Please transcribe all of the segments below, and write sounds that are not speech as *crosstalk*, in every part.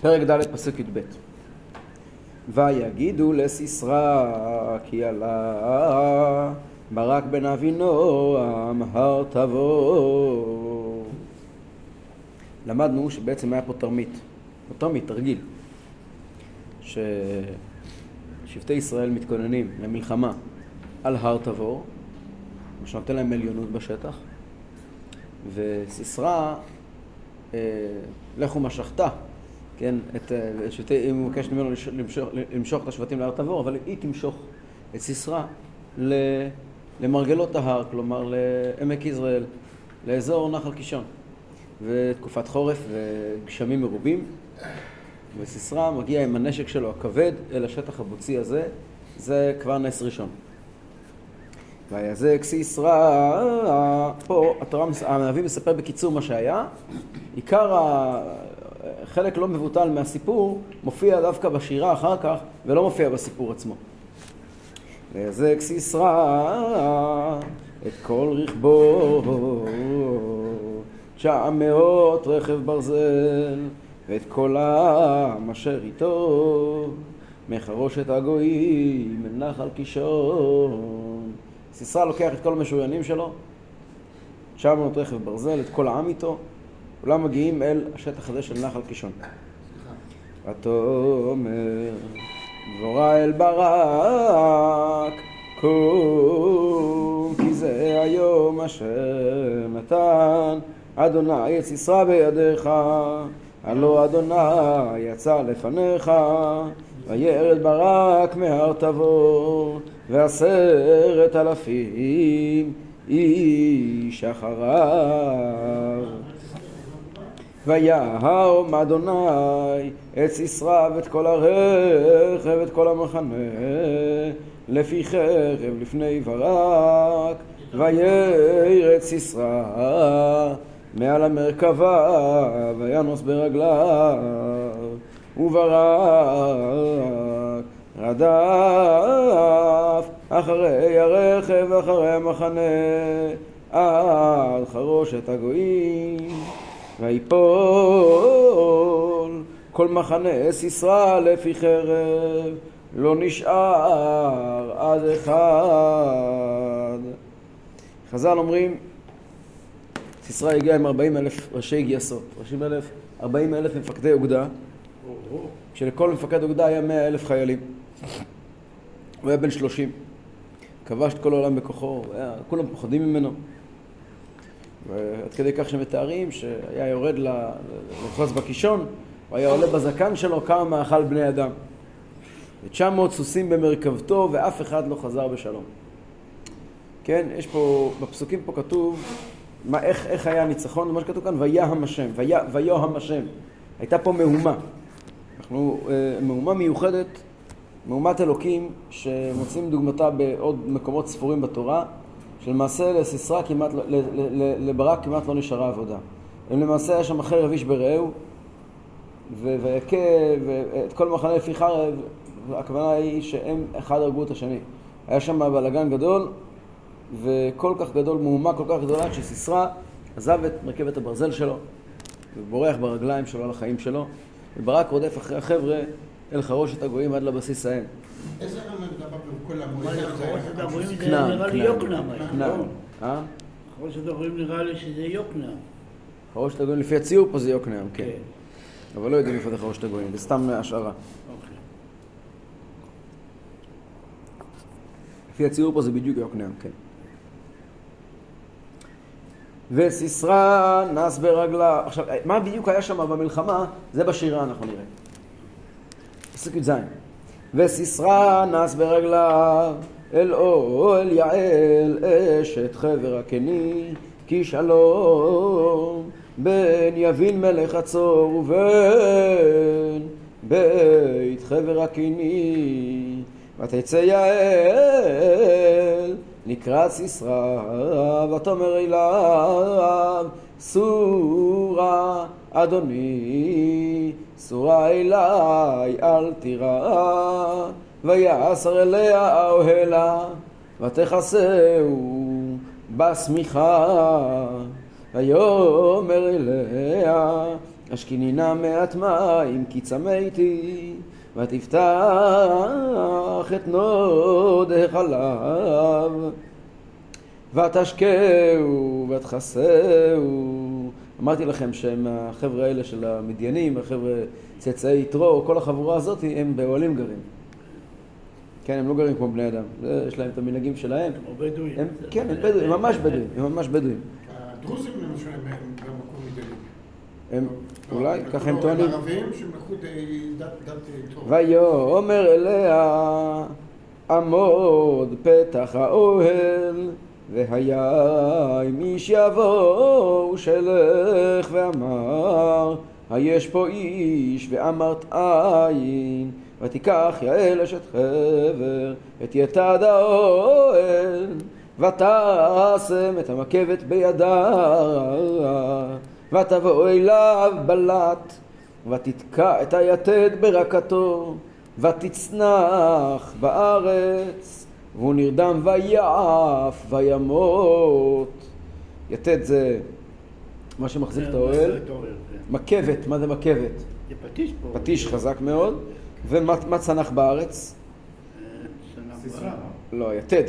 פרק ד' פסוק י"ב. ויגידו לסיסרא כי עלה ברק בן אבינועם הר תבור למדנו שבעצם היה פה תרמית, תרמית, תרגיל ששבטי ישראל מתכוננים למלחמה על הר תבור מה שנותן להם עליונות בשטח וסיסרא לכו משכתה כן, את אה, שבטי, אם הוא מבקש ממנו למשוך, למשוך את השבטים להר תבור, אבל היא תמשוך את סיסרא למרגלות ההר, כלומר לעמק יזרעאל, לאזור נחל קישון. ותקופת חורף וגשמים מרובים, וסיסרא מגיע עם הנשק שלו הכבד אל השטח הבוצי הזה, זה כבר נס ראשון. ויזק סיסרא, פה התורה, הנביא מספר בקיצור מה שהיה, עיקר חלק לא מבוטל מהסיפור מופיע דווקא בשירה אחר כך ולא מופיע בסיפור עצמו. ויזק סיסרא את כל רכבו תשע מאות רכב ברזל ואת כל העם אשר איתו מחרושת הגויים אל נחל קישון. סיסרא לוקח את כל המשוריינים שלו, תשע מאות רכב ברזל, את כל העם איתו כולם מגיעים אל השטח הזה של נחל קישון. ותאמר דבורה אל ברק קום כי זה היום אשר נתן. אדוני את סיסרא בידיך הלא אדוני יצא לפניך. וירד ברק מהר תבור ועשרת אלפים איש אחריו. ויהום אדוני את סיסרא ואת כל הרכב ואת כל המחנה לפי חרב לפני ברק וירא את סיסרא מעל המרכבה וינוס ברגליו וברק רדף אחרי הרכב ואחרי המחנה עד חרושת הגויים ויפול כל מחנה סיסרא לפי חרב לא נשאר עד אחד. חז"ל אומרים סיסרא הגיע עם 40 אלף ראשי גייסות, 30 אלף, 40 אלף מפקדי אוגדה, כשלכל מפקד אוגדה היה 100 אלף חיילים. הוא היה בן 30, כבש את כל העולם בכוחו, היה, כולם פוחדים ממנו. ועד כדי כך שמתארים שהיה יורד לחוץ בקישון, הוא היה עולה בזקן שלו כמה מאכל בני אדם. ותשע מאות סוסים במרכבתו ואף אחד לא חזר בשלום. כן, יש פה, בפסוקים פה כתוב מה, איך, איך היה הניצחון, מה שכתוב כאן, ויהם השם, ויוהם השם. הייתה פה מהומה. אנחנו, אה, מהומה מיוחדת, מהומת אלוקים, שמוצאים דוגמתה בעוד מקומות ספורים בתורה. שלמעשה לסיסרא כמעט, לא- לברק כמעט לא נשארה עבודה. הם למעשה היה שם אחרי רביש ברעהו, ויכה, ואת כל מחנה לפי חרב, הכוונה היא שהם אחד הרגו את השני. היה שם בלאגן גדול, וכל כך גדול, מהומה כל כך גדולה, שסיסרא עזב את מרכבת הברזל שלו, ובורח ברגליים שלו על החיים שלו, וברק רודף אחרי החבר'ה אל חרושת הגויים עד לבסיס האם. איזה רמה מדבר בכל המועד? כנען, נראה לי יוקנעם. כנען. אה? חרושת הגויים נראה לי שזה יוקנעם. חרושת הגויים, לפי הציור פה זה יוקנעם, כן. אבל לא יודעים איפה זה חרושת הגויים, זה סתם השערה. לפי הציור פה זה בדיוק יוקנעם, כן. וסיסרא נס ברגלה. עכשיו, מה בדיוק היה שם במלחמה, זה בשירה אנחנו נראה. פסוק י"ז וסיסרא נס ברגליו אל אוהל יעל אשת חבר הקני כי שלום בין יבין מלך הצור ובין בית חבר הקני. ותצא יעל לקראת סיסרא ותאמר אליו סורה אדוני סורה אליי אל תירא ויעשר אליה אוהלה ותכסהו בשמיכה. ויאמר אליה השקיני נא מעט מים כי צמאתי ותפתח את נוד החלב ותשקהו ותכסהו אמרתי לכם שהם החבר'ה האלה של המדיינים, החבר'ה צאצאי יתרו, כל החבורה הזאת הם באוהלים גרים. כן, הם לא גרים כמו בני אדם, יש להם את המנהגים שלהם. כמו בדואים. הם, כן, הם בדואים, הם ממש בדואים, הם ממש בדואים. הדרוזים למשל הם במקום מדיינים. הם, אולי, ככה הם טוענים. הם ערבים די- דת דת טוב. ויאמר אליה עמוד פתח האוהל והיה אם איש יבוא שלך ואמר היש פה איש ואמרת אין ותיקח יעל אשת חבר את יתד האוהל ותשם את המקבת בידה ותבוא אליו בלט ותתקע את היתד ברקתו, ותצנח בארץ, והוא נרדם ויעף וימות. יתד זה מה שמחזיק את האוהל. כן. מקבת, מה זה מקבת? זה פטיש פה. פטיש חזק מאוד. ומה מה צנח בארץ? אה. לא, יתד.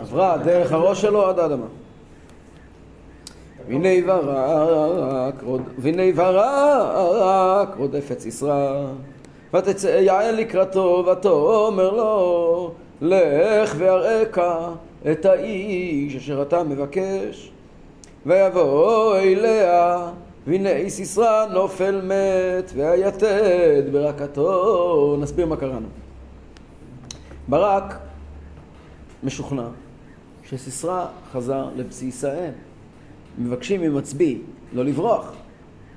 עברה דרך הראש שלו עד האדמה. והנה ברק, רוד- והנה ברק רודף את סיסרא, ותצא יעל לקראתו, ותאמר לו, לך ואראך את האיש אשר אתה מבקש. ויבוא אליה, והנה סיסרא נופל מת, והיתד ברקתו. נסביר מה קראנו. ברק משוכנע שסיסרא חזר לבסיס האם. מבקשים ממצביא לא לברוח.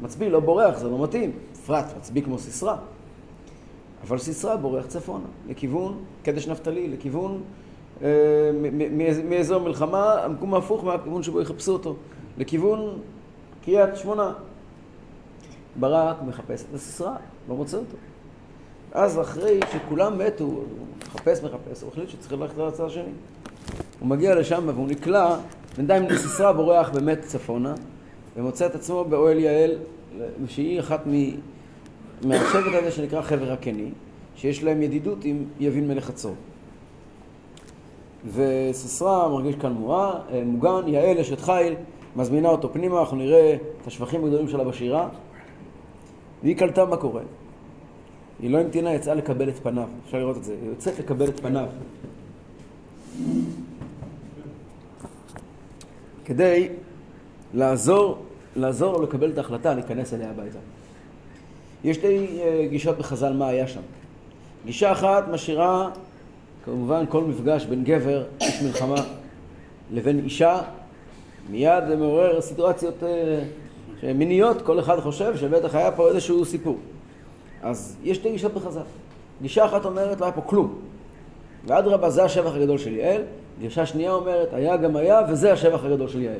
מצביא לא בורח, זה לא מתאים. בפרט מצביא כמו סיסרא. אבל סיסרא בורח צפונה, לכיוון קדש נפתלי, לכיוון אה, מאזור מלחמה, המקום ההפוך מהכיוון שבו יחפשו אותו, לכיוון קריית שמונה. ברק מחפש את סיסרא, לא מוצא אותו. אז אחרי שכולם מתו, הוא מחפש מחפש, הוא החליט שצריך ללכת לצד השני. הוא מגיע לשם והוא נקלע, בינתיים סיסרא בורח באמת צפונה, ומוצא את עצמו באוהל יעל, שהיא אחת מ... מהשבט הזה שנקרא חבר הקני, שיש להם ידידות עם יבין מלך חצור. וסיסרא מרגיש כאן מורה, אה, מוגן, יעל אשת חיל, מזמינה אותו פנימה, אנחנו נראה את השבחים הגדולים שלה בשירה, והיא קלטה מה קורה. היא לא המתינה, יצאה לקבל את פניו, אפשר לראות את זה, היא יוצאת לקבל את פניו. כדי לעזור, לעזור לקבל את ההחלטה להיכנס אליה הביתה. יש שתי אה, גישות בחז"ל מה היה שם. גישה אחת משאירה כמובן כל מפגש בין גבר, איש מלחמה, לבין אישה, מיד זה מעורר סיטואציות אה, מיניות, כל אחד חושב שבטח היה פה איזשהו סיפור. אז יש שתי גישות בחז"ל. גישה אחת אומרת לא היה פה כלום. ואדרבה זה השבח הגדול של יעל, גישה שנייה אומרת היה גם היה וזה השבח הגדול של יעל.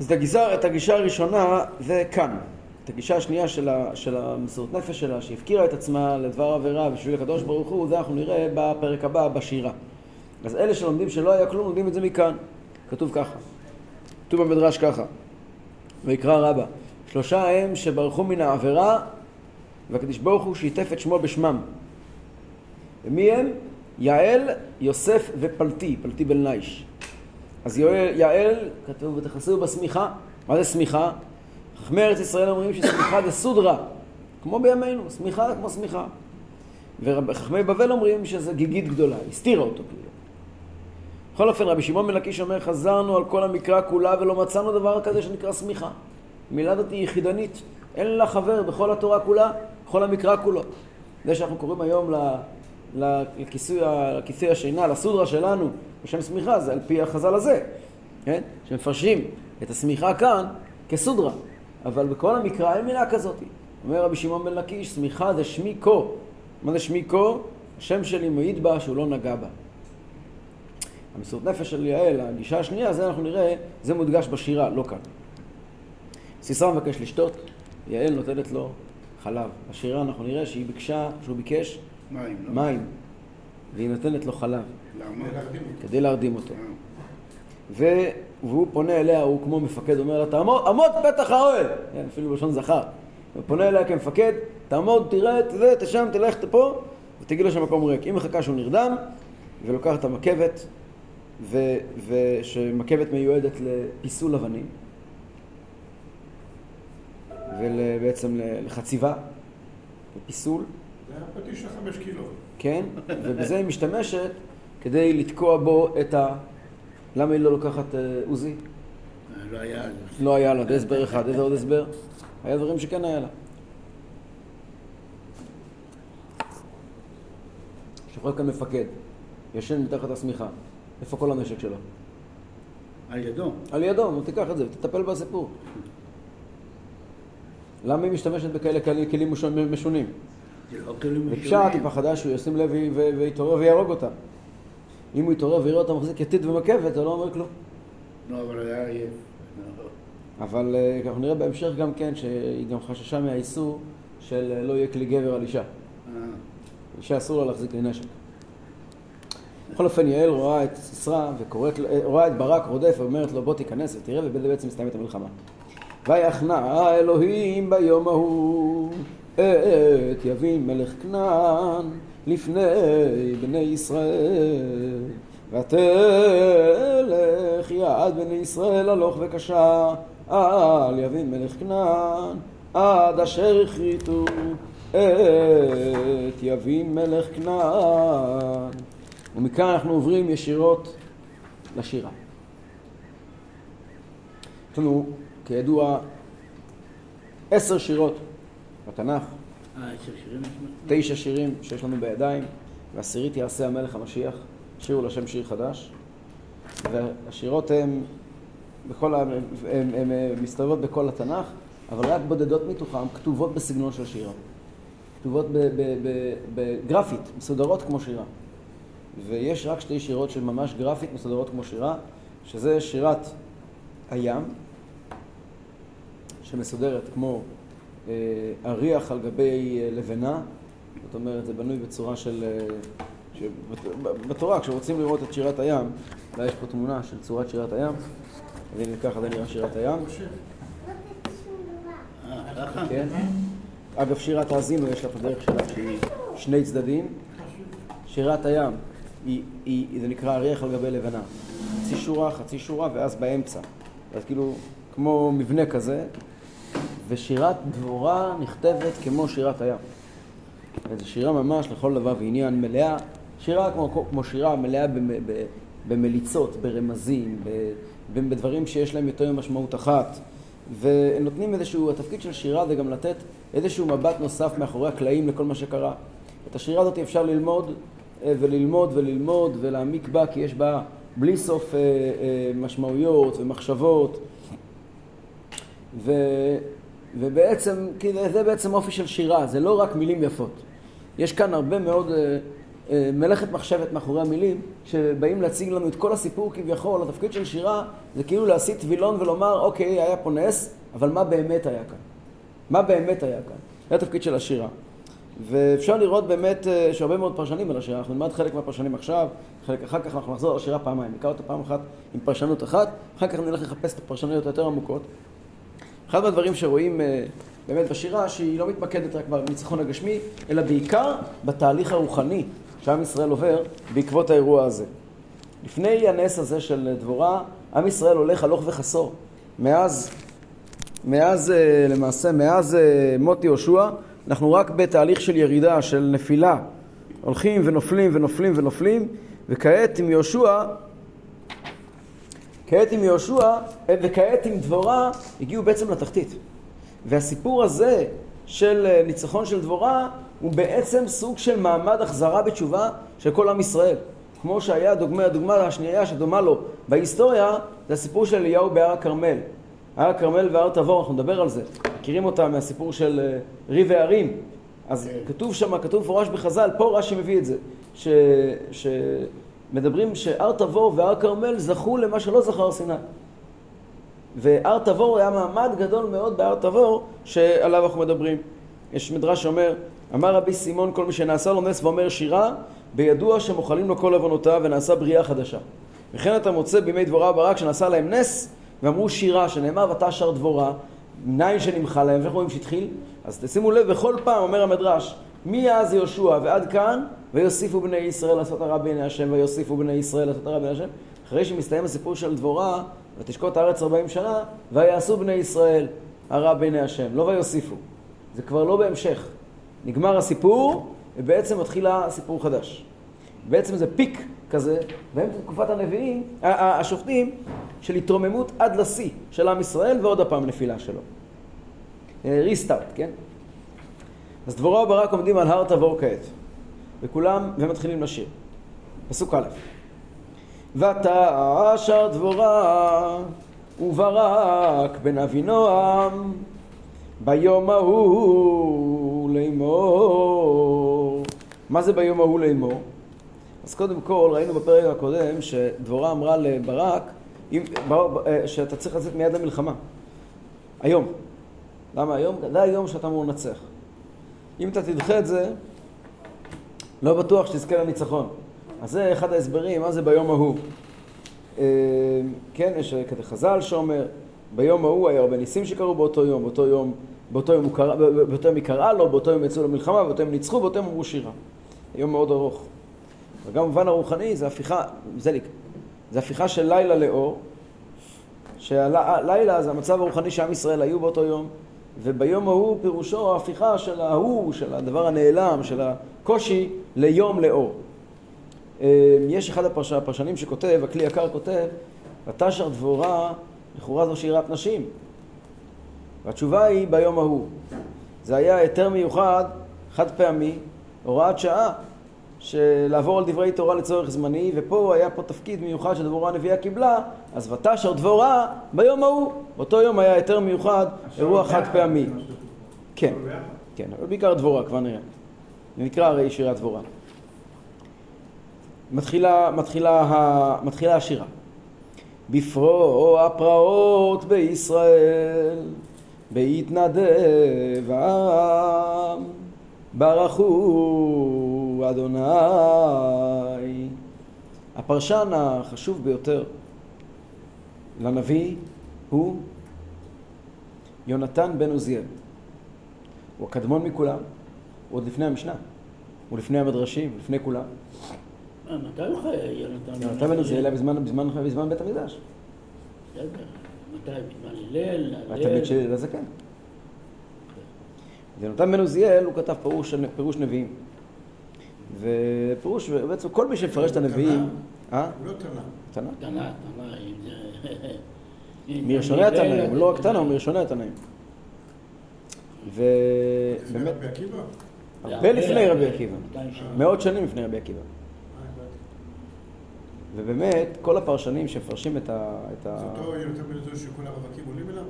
אז את הגישה, את הגישה הראשונה זה כאן. את הגישה השנייה של, ה, של המסירות נפש שלה, שהפקירה את עצמה לדבר עבירה בשביל הקדוש ברוך הוא, זה אנחנו נראה בפרק הבא, בשירה. אז אלה שלומדים שלא היה כלום, לומדים את זה מכאן. כתוב ככה. כתוב במדרש ככה. ויקרא רבה. שלושה הם שברחו מן העבירה, והקדוש ברוך הוא שיתף את שמו בשמם. ומי הם? יעל, יוסף ופלטי, פלטי בן ליש. אז יעל, כתוב, ותכסו בשמיכה. מה זה שמיכה? חכמי ארץ ישראל אומרים ששמיכה זה סודרה, כמו בימינו, שמיכה כמו שמיכה. וחכמי בבל אומרים שזה גיגית גדולה, הסתירה אותו כאילו. בכל אופן, רבי שמעון בן לקיש אומר, חזרנו על כל המקרא כולה ולא מצאנו דבר כזה שנקרא שמיכה. המילה הזאת היא יחידנית, אין לה חבר בכל התורה כולה, בכל המקרא כולו. זה שאנחנו קוראים היום לכיסוי, לכיסוי השינה, לסודרה שלנו, בשם שמיכה, זה על פי החז"ל הזה, כן? שמפרשים את השמיכה כאן כסודרה. אבל בכל המקרא אין מילה כזאת. אומר רבי שמעון בן לקיש, שמיכה זה שמי כה. מה זה שמי כה? השם שלי מעיד בה שהוא לא נגע בה. המסירות נפש של יעל, הגישה השנייה, זה אנחנו נראה, זה מודגש בשירה, לא כאן. סיסרא מבקש לשתות, יעל נותנת לו חלב. בשירה אנחנו נראה שהיא ביקשה, שהוא ביקש מים, לא? מים, והיא נותנת לו חלב, למה? להרדים אותו. כדי להרדים אותו. אה. והוא פונה אליה, הוא כמו מפקד, אומר לה, תעמוד, עמוד פתח האוהל! כן, אפילו בלשון זכר. הוא פונה אליה כמפקד, תעמוד, תראה, תראה, תשם, תלך פה, ותגיד לו שהמקום ריק. היא מחכה שהוא נרדם, ולוקחת את המקבת, ושמקבת מיועדת לפיסול אבנים, ובעצם לחציבה, לפיסול. זה היה פטיש של חמש קילו. כן, ובזה היא משתמשת כדי לתקוע בו את ה... למה היא לא לוקחת אה, עוזי? לא היה... לא היה לה, זה הסבר אחד. איזה עוד הסבר? היה דברים שכן היה לה. שוכב כאן מפקד, ישן מתחת השמיכה. איפה כל הנשק שלו? על ידו. על ידו, נו תיקח את זה ותטפל בסיפור. למה היא משתמשת בכאלה כלים- משונים- משונים? זה לא כלים בפשט היא משונים. פחדה שהוא ישים לב ויתעורר ויהרוג אותה. אם הוא יתעורר ויראה אותה מחזיק יתית ומקבת, זה לא אומר כלום. לא, אבל היה עייף. אבל אה, אנחנו נראה בהמשך גם כן שהיא גם חששה מהאיסור של אה, לא יהיה כלי גבר על אישה. אה, אישה אסור לה להחזיק לי נשק. בכל אופן יעל רואה את סיסרא וקוראת, אה, רואה את ברק רודף ואומרת לו בוא תיכנס ותראה ובזה בעצם מסתיימת המלחמה. ויחנה אלוהים ביום ההוא את יבין מלך כנען לפני בני ישראל. ותלך יד בני ישראל הלוך וקשה על יבין מלך כנען עד אשר הכריתו את יבין מלך כנען. ומכאן אנחנו עוברים ישירות לשירה. יש לנו, כידוע, עשר שירות בתנ"ך, תשע שירים שיש לנו בידיים, ועשירית יעשה המלך המשיח, שירו לשם שיר חדש. והשירות הן, בכל. הן, הן, הן מסתובבות בכל התנ"ך, אבל רק בודדות מתוכן כתובות בסגנון של שירה. כתובות בגרפית, מסודרות כמו שירה. ויש רק שתי שירות של ממש גרפית מסודרות כמו שירה, שזה שירת הים, שמסודרת כמו אריח על גבי אה, לבנה, זאת אומרת, זה בנוי בצורה של... אה, בתורה, כשרוצים לראות את שירת הים, אולי יש פה תמונה של צורת שירת הים, אז הנה ככה זה נראה שירת הים, אה, ככה? כן? אגב, שירת האזינו יש לה את הדרך שלה שהיא שני צדדים. שירת הים, היא, היא, זה נקרא אריח על גבי לבנה. חצי שורה, חצי שורה, ואז באמצע. אז כאילו, כמו מבנה כזה, ושירת דבורה נכתבת כמו שירת הים. זו שירה ממש לכל דבר ועניין, מלאה, שירה כמו, כמו שירה מלאה במליצות, ברמזים, בדברים שיש להם יותר ממשמעות אחת. ונותנים איזשהו, התפקיד של שירה זה גם לתת איזשהו מבט נוסף מאחורי הקלעים לכל מה שקרה. את השירה הזאת אפשר ללמוד אה, וללמוד וללמוד ולהעמיק בה, כי יש בה בלי סוף אה, אה, משמעויות ומחשבות. ו, ובעצם, כי זה, בעצם אופי של שירה, זה לא רק מילים יפות. יש כאן הרבה מאוד אה, אה, מלאכת מחשבת מאחורי המילים, שבאים להציג לנו את כל הסיפור כביכול, התפקיד של שירה זה כאילו להסיט וילון ולומר, אוקיי, היה פה נס, אבל מה באמת היה כאן? מה באמת היה כאן? זה התפקיד של השירה. ואפשר לראות באמת אה, יש הרבה מאוד פרשנים על השירה, אנחנו נלמד חלק מהפרשנים עכשיו, חלק אחר כך אנחנו נחזור לשירה פעמיים, נקרא אותה פעם אחת עם פרשנות אחת, אחר כך נלך לחפש את הפרשנויות היותר עמוקות. אחד מהדברים שרואים אה, באמת בשירה, שהיא לא מתמקדת רק בניצחון הגשמי, אלא בעיקר בתהליך הרוחני שעם ישראל עובר בעקבות האירוע הזה. לפני הנס הזה של דבורה, עם ישראל הולך הלוך וחסור. מאז, מאז אה, למעשה, מאז אה, מות יהושע, אנחנו רק בתהליך של ירידה, של נפילה. הולכים ונופלים ונופלים ונופלים, וכעת עם יהושע כעת עם יהושע אה, וכעת עם דבורה הגיעו בעצם לתחתית. והסיפור הזה של אה, ניצחון של דבורה הוא בעצם סוג של מעמד החזרה בתשובה של כל עם ישראל. כמו שהיה הדוגמה, הדוגמה השנייה שדומה לו בהיסטוריה, זה הסיפור של אליהו בהר הכרמל. הר הכרמל והר תבור, אנחנו נדבר על זה. מכירים אותה מהסיפור של אה, ריב הערים. אז כתוב שם, כתוב מפורש בחז"ל, פה רש"י מביא את זה, ש... ש... מדברים שהר תבור והר כרמל זכו למה שלא זכה הר סיני. והר תבור היה מעמד גדול מאוד בהר תבור שעליו אנחנו מדברים. יש מדרש שאומר, אמר רבי סימון כל מי שנעשה לו נס ואומר שירה, בידוע שמוחלים לו כל עוונותיו ונעשה בריאה חדשה. וכן אתה מוצא בימי דבורה וברק שנעשה להם נס, ואמרו שירה, שנאמר ותשר דבורה, מניין שנמחה להם, ואיך רואים שהתחיל? אז תשימו לב, בכל פעם אומר המדרש, מאז יהושע ועד כאן, ויוסיפו בני ישראל לעשות הרע בעיני השם, ויוסיפו בני ישראל לעשות הרע בעיני השם. אחרי שמסתיים הסיפור של דבורה, ותשקוט הארץ ארבעים שנה, ויעשו בני ישראל הרע בעיני השם, לא ויוסיפו. זה כבר לא בהמשך. נגמר הסיפור, ובעצם מתחיל הסיפור חדש. בעצם זה פיק כזה, באמצע תקופת הנביאים, השופטים, של התרוממות עד לשיא של עם ישראל, ועוד הפעם נפילה שלו. ריסטארט, כן? אז דבורה וברק עומדים על הר תבור כעת, וכולם, ומתחילים לשיר. פסוק א' ותעשר דבורה וברק בן אבינועם ביום ההוא לאמור. מה זה ביום ההוא לאמור? אז קודם כל, ראינו בפרק הקודם שדבורה אמרה לברק אם, אה, שאתה צריך לצאת מיד למלחמה. היום. למה היום? זה היום שאתה אמור לנצח. אם אתה תדחה את זה, לא בטוח שתזכה לניצחון. אז זה אחד ההסברים, מה זה ביום ההוא. אה, כן, יש כזה חז"ל שאומר, ביום ההוא היה הרבה ניסים שקרו באותו יום, באותו יום, באותו יום, קרא, באותו יום היא קראה לו, באותו יום יצאו למלחמה, באותו יום ניצחו, באותו יום אמרו שירה. יום מאוד ארוך. וגם במובן הרוחני זה הפיכה, זליק, זה הפיכה של לילה לאור, שהלילה זה המצב הרוחני שעם ישראל היו באותו יום, וביום ההוא פירושו ההפיכה של ההוא, של הדבר הנעלם, של הקושי, ליום לאור. אה, יש אחד הפרש... הפרשנים שכותב, הכלי יקר כותב, ותשר דבורה, לכאורה זו שירת נשים. והתשובה היא ביום ההוא. זה היה היתר מיוחד, חד פעמי, הוראת שעה, שלעבור על דברי תורה לצורך זמני, ופה היה פה תפקיד מיוחד שדבורה הנביאה קיבלה, אז ותשר דבורה ביום ההוא. באותו יום היה היתר מיוחד, אירוע חד פעמי. כן, כן, אבל בעיקר דבורה, כבר נראה. זה נקרא הרי שירת דבורה. מתחילה, מתחילה, מתחילה השירה. בפרוע הפרעות בישראל, בהתנדב העם, אדוני. הפרשן החשוב ביותר לנביא הוא יונתן בן עוזיאל. הוא הקדמון מכולם, הוא עוד לפני המשנה, הוא לפני המדרשים, לפני כולם. אה, מתי הוא חי, יונתן? יונתן בן עוזיאל היה בזמן בית המקדש. בסדר. מתי? בזמן הלל? הלל הזקן. ויונתן בן עוזיאל הוא כתב פירוש נביאים. ופירוש, בעצם כל מי שמפרש את הנביאים... אה? לא תנא. תנא? תנא, תנא, אם זה... *laughs* מראשוני התנאים, לא רק תנא, הוא מראשוני התנאים. ובאמת, רבי עקיבא? הרבה לפני רבי עקיבא. מאות שנים לפני רבי עקיבא. אה. ובאמת, כל הפרשנים שמפרשים את ה... את ה... זה אותו יונתן בן עוזיאל שכל הרווקים עולים אליו?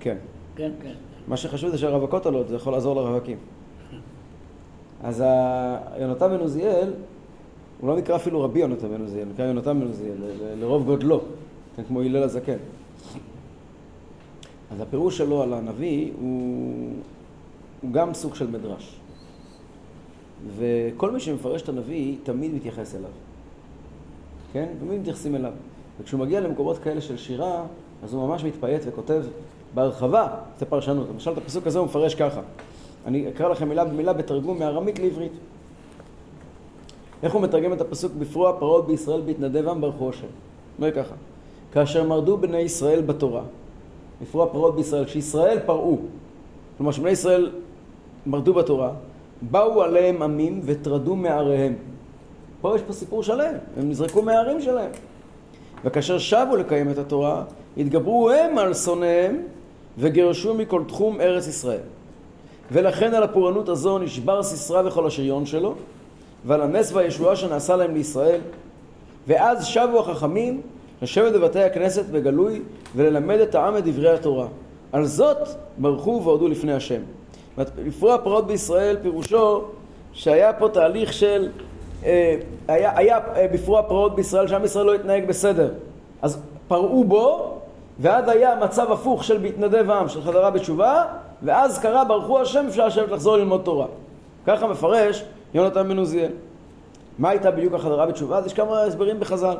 כן. כן, כן. מה שחשוב זה שהרווקות עולות, זה יכול לעזור לרווקים. אז יונתן בן עוזיאל, הוא לא נקרא אפילו רבי יונתן בן עוזיאל, נקרא יונתן בן עוזיאל, לרוב גודלו, כן, כמו הלל הזקן. אז הפירוש שלו על הנביא הוא, הוא גם סוג של מדרש. וכל מי שמפרש את הנביא תמיד מתייחס אליו. כן? תמיד מתייחסים אליו. וכשהוא מגיע למקומות כאלה של שירה, אז הוא ממש מתפייט וכותב בהרחבה את הפרשנות. למשל, את הפסוק הזה הוא מפרש ככה. אני אקרא לכם מילה במילה בתרגום מארמית לעברית. איך הוא מתרגם את הפסוק בפרוע פרעות בישראל בהתנדבם ברכו השם? אומר ככה: כאשר מרדו בני ישראל בתורה, בפרוע פרעות בישראל, כשישראל פרעו, כלומר שבני ישראל מרדו בתורה, באו עליהם עמים וטרדו מעריהם. פה יש פה סיפור שלם, הם נזרקו מהערים שלהם. וכאשר שבו לקיים את התורה, התגברו הם על שונאיהם וגירשו מכל תחום ארץ ישראל. ולכן על הפורענות הזו נשבר סיסרא וכל השריון שלו, ועל הנס והישועה שנעשה להם לישראל. ואז שבו החכמים לשבת בבתי הכנסת בגלוי וללמד את העם את דברי התורה. על זאת ברכו והודו לפני השם. לפרוע פרעות בישראל פירושו שהיה פה תהליך של, אה, היה, היה אה, בפרוע פרעות בישראל שעם ישראל לא התנהג בסדר. אז פרעו בו, ואז היה מצב הפוך של בהתנדב העם, של חזרה בתשובה, ואז קרה ברכו השם אפשר לשבת לחזור ללמוד תורה. ככה מפרש יונתן בן עוזיאל. מה הייתה בדיוק החזרה בתשובה? אז יש כמה הסברים בחז"ל.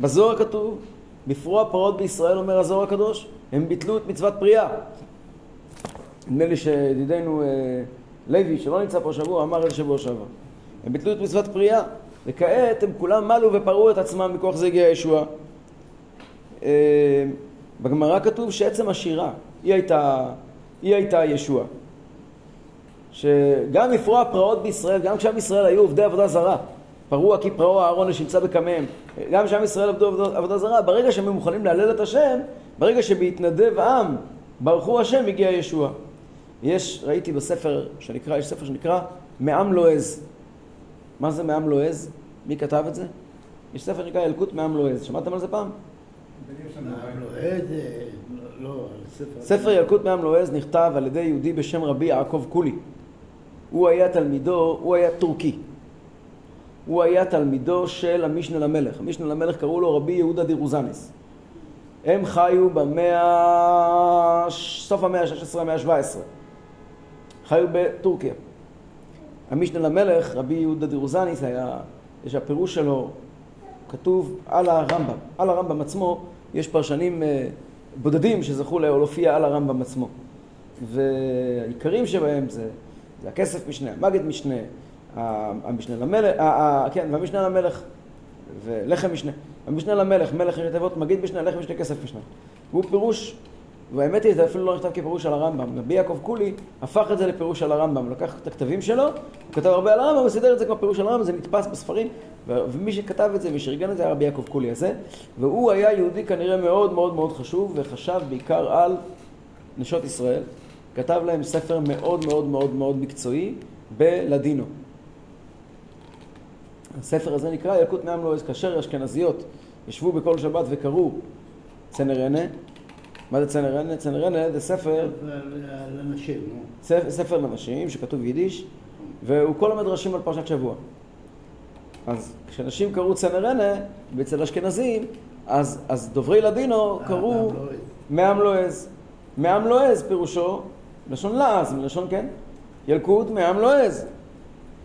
בזוהר כתוב, בפרוע פרעות בישראל, אומר הזוהר הקדוש, הם ביטלו את מצוות פריאה. נדמה לי שידידנו אה, לוי, שלא נמצא פה שבוע, אמר את שבוע שעבר. הם ביטלו את מצוות פריאה, וכעת הם כולם מלו ופרעו את עצמם, מכוח זה הגיע ישוע. אה, בגמרא כתוב שעצם השירה, היא הייתה, היא הייתה ישוע. שגם לפרוע פרעות בישראל, גם כשעם ישראל היו עובדי עבודה זרה, פרוע כי פרעו אהרון שנמצא בקמיהם, גם כשעם ישראל עבדו עבודה, עבודה זרה, ברגע שהם מוכנים להלל את השם, ברגע שבהתנדב עם ברכו השם, הגיע ישוע. יש, ראיתי בספר שנקרא, יש ספר שנקרא מעם לועז. מה זה מעם לועז? מי כתב את זה? יש ספר שנקרא ילקוט מעם לועז. שמעתם על זה פעם? לא, על ספר. ספר ילקוט מעם לועז נכתב על ידי יהודי בשם רבי יעקב קולי. הוא היה תלמידו, הוא היה טורקי. הוא היה תלמידו של המשנה למלך. המשנה למלך קראו לו רבי יהודה דירוזנס. הם חיו במאה, סוף המאה ה-16, המאה ה-17. חיו בטורקיה. המשנה למלך, רבי יהודה דירוזניס, היה, יש הפירוש שלו, כתוב על הרמב"ם. על הרמב"ם עצמו, יש פרשנים אה, בודדים שזכו להופיע על הרמב"ם עצמו. והעיקרים שבהם זה, זה הכסף משנה, המגד משנה, המשנה למלך, כן, והמשנה למלך ולחם משנה. המשנה למלך, מלך ראשי תיבות, מגיד משנה, לחם משנה, כסף משנה. והוא פירוש, והאמת היא, זה אפילו לא נכתב כפירוש על הרמב"ם. רבי יעקב קולי הפך את זה לפירוש על הרמב"ם. הוא לקח את הכתבים שלו, הוא כתב הרבה על הרמב"ם, הוא סידר את זה כמו פירוש על הרמב"ם, זה נתפס בספרים, ומי שכתב את זה, מי שארגן את זה היה רבי יעקב קולי הזה. והוא היה יהודי כנראה מאוד מאוד מאוד חשוב, וחשב בעיקר על נשות ישראל. כתב להם ספר מאוד מאוד מאוד מאוד מקצועי בלדינו. הספר הזה נקרא ילקוט נעם לועז, כאשר אשכנזיות ישבו בכל שבת וקראו צנרנה. מה זה צנרנה? צנרנה זה ספר... לנשים. ספר, ספר לנשים שכתוב יידיש, והוא כל המדרשים על פרשת שבוע. אז כשאנשים קראו צנרנה, ואצל אשכנזים, אז, אז דוברי לדינו קראו מעם לועז. מעם לועז פירושו לשון לעז, מלשון כן, ילקוט מעם לועז.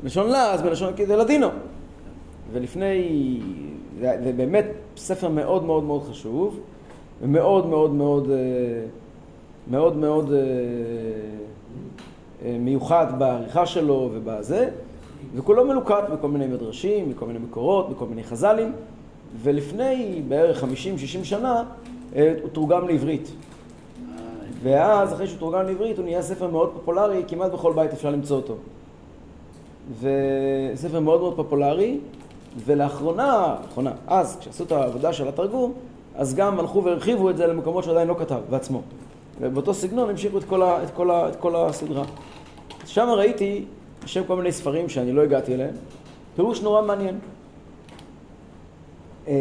לשון לעז, מלשון כדי לדינו. ולפני, זה באמת ספר מאוד מאוד מאוד חשוב, ומאוד מאוד מאוד אה, מאוד מאוד אה, אה, מיוחד בעריכה שלו ובזה, וכולו מלוקט בכל מיני מדרשים, בכל מיני מקורות, בכל מיני חז"לים, ולפני בערך 50-60 שנה הוא תורגם לעברית. ואז אחרי שהוא תורגם לעברית הוא נהיה ספר מאוד פופולרי, כמעט בכל בית אפשר למצוא אותו. וספר מאוד מאוד פופולרי, ולאחרונה, לאחרונה, אז כשעשו את העבודה של התרגום, אז גם הלכו והרחיבו את זה למקומות שעדיין לא כתב בעצמו. ובאותו סגנון המשיכו את כל, ה, את כל, ה, את כל הסדרה. שם ראיתי, בשם כל מיני ספרים שאני לא הגעתי אליהם, פירוש נורא מעניין. אה,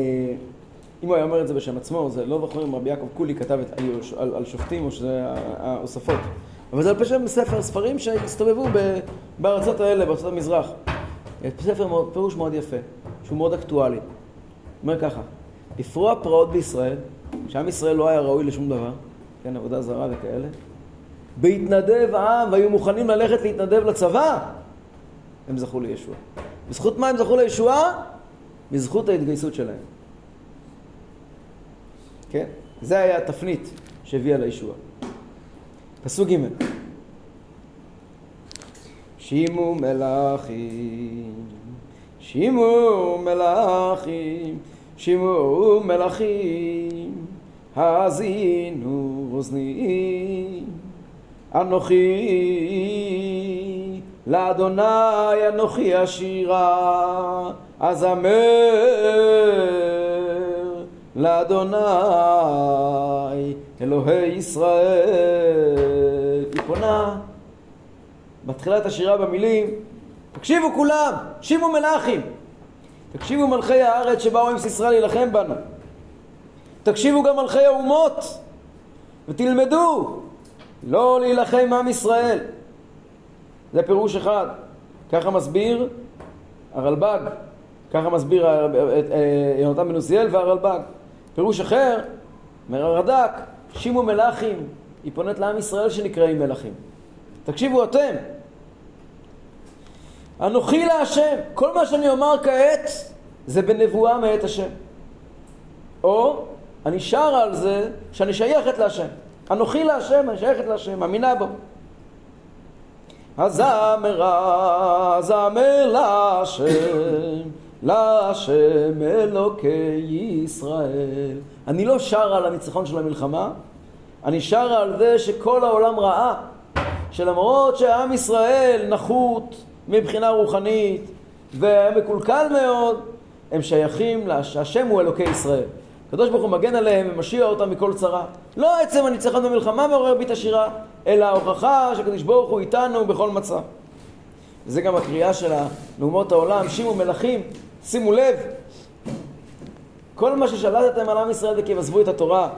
אם הוא היה אומר את זה בשם עצמו, זה לא זוכר אם רבי יעקב קולי כתב את, על, על שופטים או שזה ההוספות. אבל זה על פשט ספר ספרים שהסתובבו בארצות האלה, בארצות המזרח. ספר מאוד, פירוש מאוד יפה, שהוא מאוד אקטואלי. אומר ככה, לפרוע פרעות בישראל, שעם ישראל לא היה ראוי לשום דבר, כן, עבודה זרה וכאלה, בהתנדב העם והיו מוכנים ללכת להתנדב לצבא, הם זכו לישוע. בזכות מה הם זכו לישועה? בזכות ההתגייסות שלהם. כן? זה היה התפנית שהביאה לישועה. פסוק ג' שימו מלאכים, שימו מלאכים, שימו מלאכים, האזינו אוזני, אנוכי לאדוני אנוכי השירה, אזמר לאדוני אלוהי ישראל. היא פונה בתחילת השירה במילים, תקשיבו כולם, שימו מלאכים, תקשיבו מלכי הארץ שבאו עם סיסרא להילחם בנו, תקשיבו גם מלכי האומות ותלמדו לא להילחם עם ישראל. זה פירוש אחד. ככה מסביר הרלב"ג, ככה מסביר יונתן בן עוזיאל והרלב"ג. פירוש אחר, אומר הרד"ק, שימו מלאכים, היא פונית לעם ישראל שנקראים מלאכים. תקשיבו אתם. אנוכי להשם, כל מה שאני אומר כעת זה בנבואה מאת השם. או אני שר על זה שאני שייכת להשם. אנוכי להשם, אני שייכת להשם, מאמינה בו. הזמר, הזמר להשם, להשם אלוקי ישראל. אני לא שר על הניצחון של המלחמה, אני שר על זה שכל העולם ראה שלמרות שעם ישראל נחות מבחינה רוחנית ומקולקל מאוד, הם שייכים, השם הוא אלוקי ישראל. הקדוש ברוך הוא מגן עליהם ומשיע אותם מכל צרה. לא עצם הניצחון במלחמה מעורר בי את השירה, אלא ההוכחה שהקדוש ברוך הוא איתנו בכל מצב. וזה גם הקריאה של נאומות העולם, שימו מלכים, שימו לב, כל מה ששלטתם על עם ישראל זה כי הם עזבו את התורה,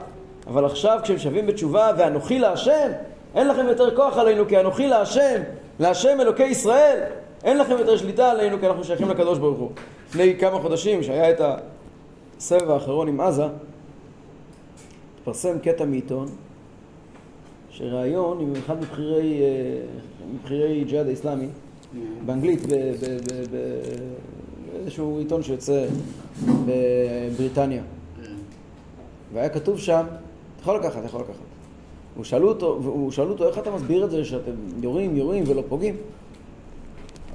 אבל עכשיו כשהם שווים בתשובה ואנוכי להשם, אין לכם יותר כוח עלינו כי אנוכי להשם, להשם אלוקי ישראל, אין לכם יותר שליטה עלינו כי אנחנו שייכים לקדוש ברוך הוא. לפני כמה חודשים שהיה את הסבב האחרון עם עזה, התפרסם קטע מעיתון שראיון עם אחד מבכירי, אה, מבכירי ג'יהאד האיסלאמי באנגלית באיזשהו עיתון שיוצא בבריטניה. והיה כתוב שם, אתה יכול לקחת, אתה יכול לקחת ושאלו אותו, שאלו אותו איך אתה מסביר את זה שאתם יורים, יורים ולא פוגעים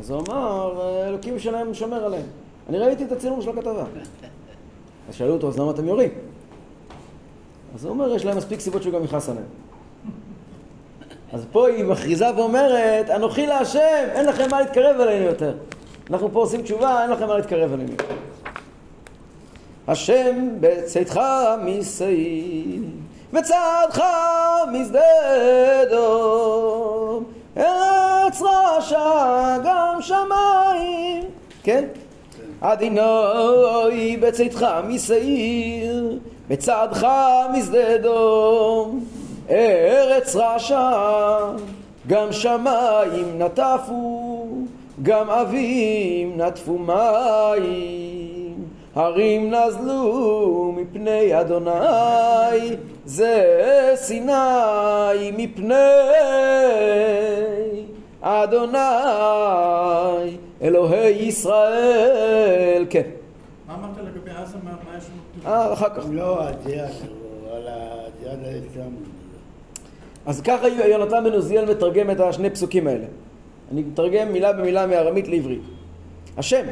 אז הוא אמר, אלוקים שלהם שומר עליהם אני ראיתי את הצילום של הכתבה אז שאלו אותו, אז למה אתם יורים? אז הוא אומר, יש להם מספיק סיבות שהוא גם יכעס עליהם. אז פה היא מכריזה ואומרת, אנוכי להשם, אין לכם מה להתקרב אלינו יותר. אנחנו פה עושים תשובה, אין לכם מה להתקרב אלינו. השם בצאתך משעיר, בצעדך משדה דום, ארץ רשע גם שמיים. כן? עדינוי בצאתך משעיר, בצעדך משדה דום, ארץ רשע, גם שמיים נטפו, גם אבים נטפו מים, הרים נזלו מפני אדוני, זה סיני מפני אדוני, אלוהי ישראל, כן. מה אמרת לגבי עזה? מה יש לנו? אה, אחר כך. לא הג'יהאד, על הג'יהאד האסלאמי. אז ככה יונתן בן עוזיאל מתרגם את השני פסוקים האלה. אני מתרגם מילה במילה מארמית לעברית. השם,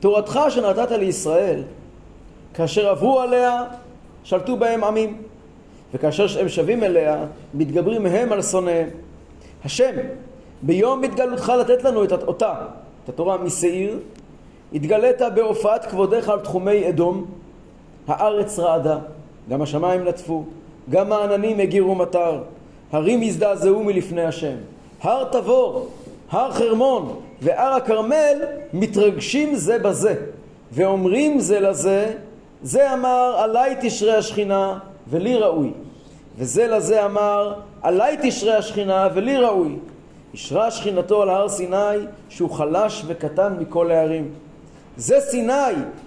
תורתך שנתת לישראל, כאשר עברו עליה, שלטו בהם עמים, וכאשר הם שבים אליה, מתגברים הם על שונאיהם. השם, ביום התגלותך לתת לנו את אותה, את התורה משעיר, התגלית בהופעת כבודך על תחומי אדום, הארץ רעדה, גם השמיים נטפו, גם העננים הגירו מטר, הרים הזדעזעו מלפני השם. הר תבור, הר חרמון והר הכרמל מתרגשים זה בזה, ואומרים זה לזה, זה אמר עלי תשרה השכינה ולי ראוי, וזה לזה אמר עלי תשרה השכינה ולי ראוי. אישרה שכינתו על הר סיני שהוא חלש וקטן מכל הערים. זה סיני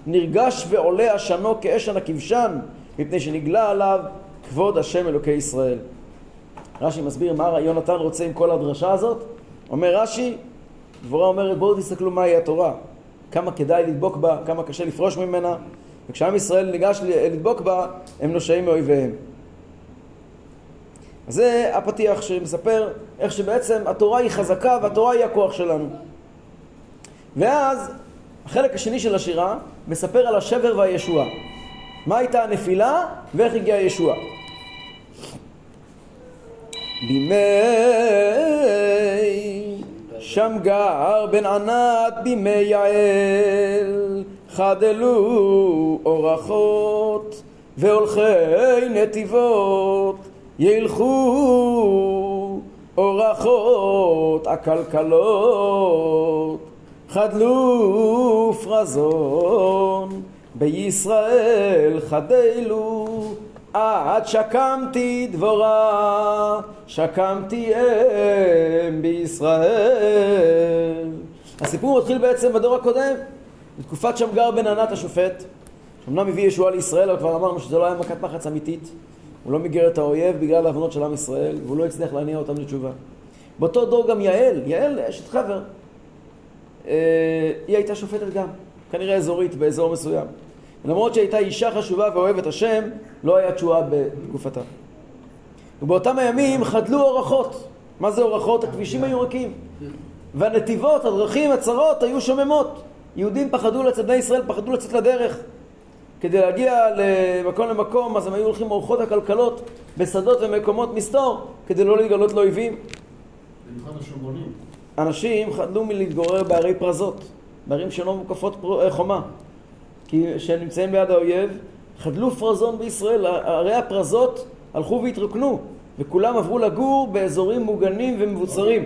נרגש ועולה עשנו כאשן הכבשן מפני שנגלה עליו כבוד השם אלוקי ישראל. רש"י מסביר מה יונתן רוצה עם כל הדרשה הזאת. אומר רש"י, דבורה אומרת בואו תסתכלו מהי התורה, כמה כדאי לדבוק בה, כמה קשה לפרוש ממנה, וכשעם ישראל ניגש לדבוק בה, הם נושעים מאויביהם. זה הפתיח שמספר איך שבעצם התורה היא חזקה והתורה היא הכוח שלנו. ואז החלק השני של השירה מספר על השבר והישועה. מה הייתה הנפילה ואיך הגיעה הישועה. בימי שמגר בן ענת בימי יעל חדלו אורחות והולכי נתיבות ילכו אורחות הכלכלות חדלו פרזון בישראל חדלו. עד שקמתי דבורה שקמתי אם בישראל. הסיפור מתחיל בעצם בדור הקודם בתקופת שמגר בן ענת השופט שאומנם הביא ישועה לישראל אבל כבר אמרנו שזה לא היה מכת מחץ אמיתית הוא לא מיגר את האויב בגלל ההבנות של עם ישראל, והוא לא הצליח להניע אותם לתשובה. באותו דור גם יעל, יעל אשת חבר, אה, היא הייתה שופטת גם, כנראה אזורית באזור מסוים. למרות שהייתה אישה חשובה ואוהבת השם, לא היה תשועה בתקופתה. ובאותם הימים חדלו אורחות. מה זה אורחות? הכבישים היו רכים. והנתיבות, הדרכים, הצרות, היו שוממות. יהודים פחדו לצאת, בני ישראל פחדו לצאת לדרך. כדי להגיע למקום למקום, אז הם היו הולכים אורחות הכלכלות בשדות ומקומות מסתור, כדי לא להתגלות לאויבים. אנשים חדלו מלהתגורר בערי פרזות, בערים שלא מוקפות. אה, חומה, כי כשהם נמצאים ליד האויב, חדלו פרזון בישראל, ערי הפרזות הלכו והתרוקנו, וכולם עברו לגור באזורים מוגנים ומבוצרים.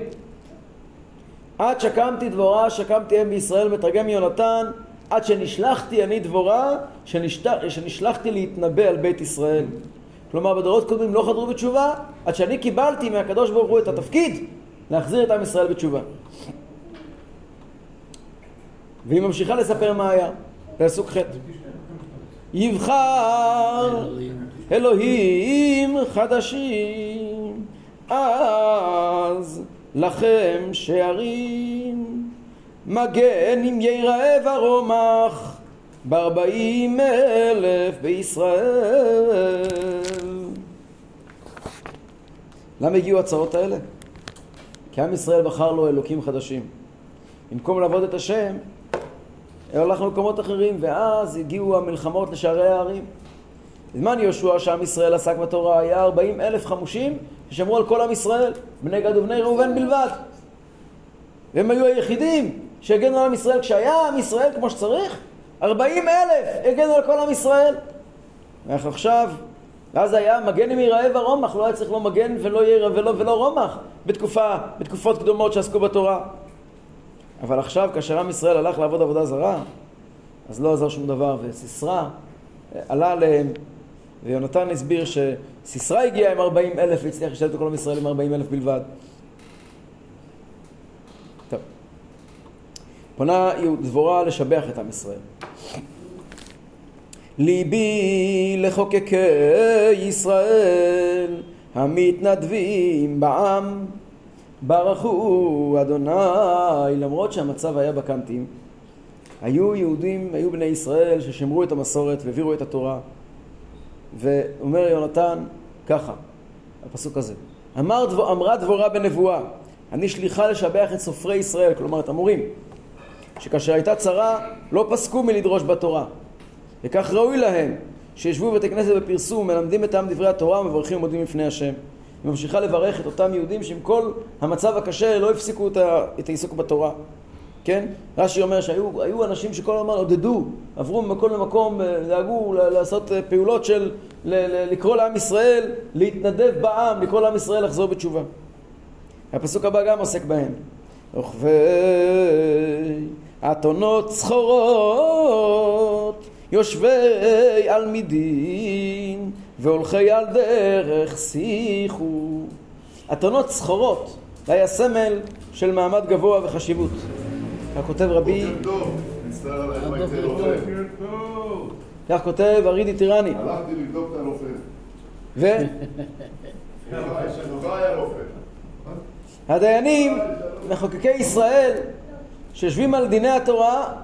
עד שקמתי דבורה, שקמתי אם בישראל, מתרגם יונתן, עד שנשלחתי אני דבורה, שנשת... שנשלחתי להתנבא על בית ישראל. כלומר, בדורות קודמים לא חדרו בתשובה, עד שאני קיבלתי מהקדוש ברוך הוא את התפקיד להחזיר את עם ישראל בתשובה. והיא ממשיכה לספר מה היה, פסוק ח' יבחר אלוהים חדשים אז לכם שערים מגן אם ייראה ורומח בארבעים אלף בישראל למה הגיעו הצעות האלה? כי עם ישראל בחר לו אלוקים חדשים. במקום לעבוד את השם, הלך למקומות אחרים, ואז הגיעו המלחמות לשערי הערים. בזמן יהושע שעם ישראל עסק בתורה היה ארבעים אלף חמושים ששמרו על כל עם ישראל, בני גד ובני ראובן בלבד. והם היו היחידים שהגנו על עם ישראל. כשהיה עם ישראל כמו שצריך, ארבעים אלף הגנו על כל עם ישראל. איך עכשיו ואז היה מגן אם ייראה ורומח, לא היה צריך לא מגן ולא ייראה ולא, ולא רומח בתקופה, בתקופות קדומות שעסקו בתורה. אבל עכשיו, כאשר עם ישראל הלך לעבוד עבודה זרה, אז לא עזר שום דבר, וסיסרא עלה עליהם, ויונתן הסביר שסיסרא הגיע עם 40 אלף והצליח לשלט את כל עם ישראל עם 40 אלף בלבד. טוב. פונה דבורה לשבח את עם ישראל. ליבי לחוקקי ישראל המתנדבים בעם ברכו אדוני למרות שהמצב היה בקנטים היו יהודים, היו בני ישראל ששמרו את המסורת והעבירו את התורה ואומר יונתן ככה, הפסוק הזה אמר דבור, אמרה דבורה בנבואה אני שליחה לשבח את סופרי ישראל, כלומר את המורים שכאשר הייתה צרה לא פסקו מלדרוש בתורה וכך ראוי להם שישבו בבתי כנסת בפרסום, מלמדים את העם דברי התורה ומברכים ומודים לפני השם. היא ממשיכה לברך את אותם יהודים שעם כל המצב הקשה לא הפסיקו את העיסוק בתורה. כן? רש"י אומר שהיו אנשים שכל הזמן עודדו, עברו ממקום למקום, אה, דאגו לעשות אה, פעולות של לקרוא לעם ישראל, להתנדב בעם, לקרוא לעם ישראל לחזור בתשובה. הפסוק הבא גם עוסק בהם. רוכבי אתונות צחורות יושבי על מידין והולכי על דרך שיחו. אתונות סחורות, זה היה סמל של מעמד גבוה וחשיבות. כך כותב רבי... כך כותב ארידי טירני. הלכתי לבדוק את הרופא. ו? *laughs* הדיינים, מחוקקי ישראל, שיושבים על דיני התורה,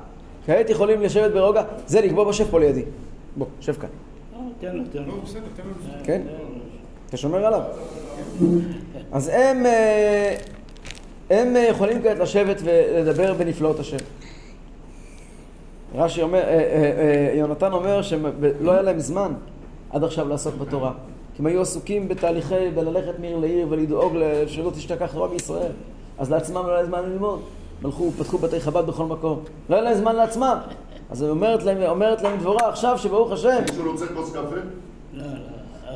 כעת יכולים לשבת ברוגע. זה לגבוע בשב פה לידי. בוא, שב כאן. תן לו, תן לו. כן? אתה שומר עליו. אז הם, אה, הם יכולים כעת לשבת ולדבר בנפלאות השם. רש"י אומר, אה, אה, יונתן אומר שלא היה להם זמן עד עכשיו לעסוק בתורה. כי הם היו עסוקים בתהליכי, בללכת מעיר לעיר ולדאוג שלא תשתכח תורה בישראל. אז לעצמם לא היה זמן ללמוד. הלכו, פתחו בתי חב"ד בכל מקום. לא היה להם זמן לעצמם. אז אומרת להם, אומרת להם דבורה, עכשיו שברוך השם... מישהו רוצה כוס קפה?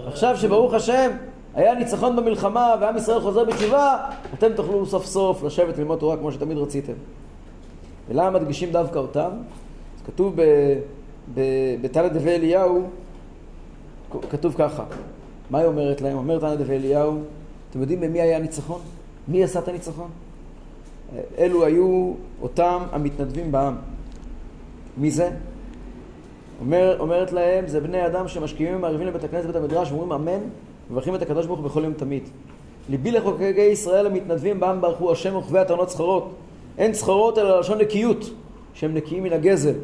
עכשיו שברוך השם היה ניצחון במלחמה ועם ישראל חוזר בתשובה, אתם תוכלו סוף סוף לשבת ללמוד תורה כמו שתמיד רציתם. ולמה מדגישים דווקא אותם? אז כתוב בתנא דבי אליהו, כתוב ככה, מה היא אומרת להם? אומרת תנא דבי אליהו, אתם יודעים במי היה הניצחון? מי עשה את הניצחון? אלו היו אותם המתנדבים בעם. מי זה? אומר, אומרת להם, זה בני אדם שמשקיעים ומערבים לבית הכנסת ובית המדרש ואומרים אמן, מברכים את הקדוש ברוך הוא בכל יום תמיד. ליבי לחוקקי ישראל המתנדבים בעם ברכו השם וכבי הטענות צחרות. אין צחרות אלא לשון נקיות, שהם נקיים מן הגזל.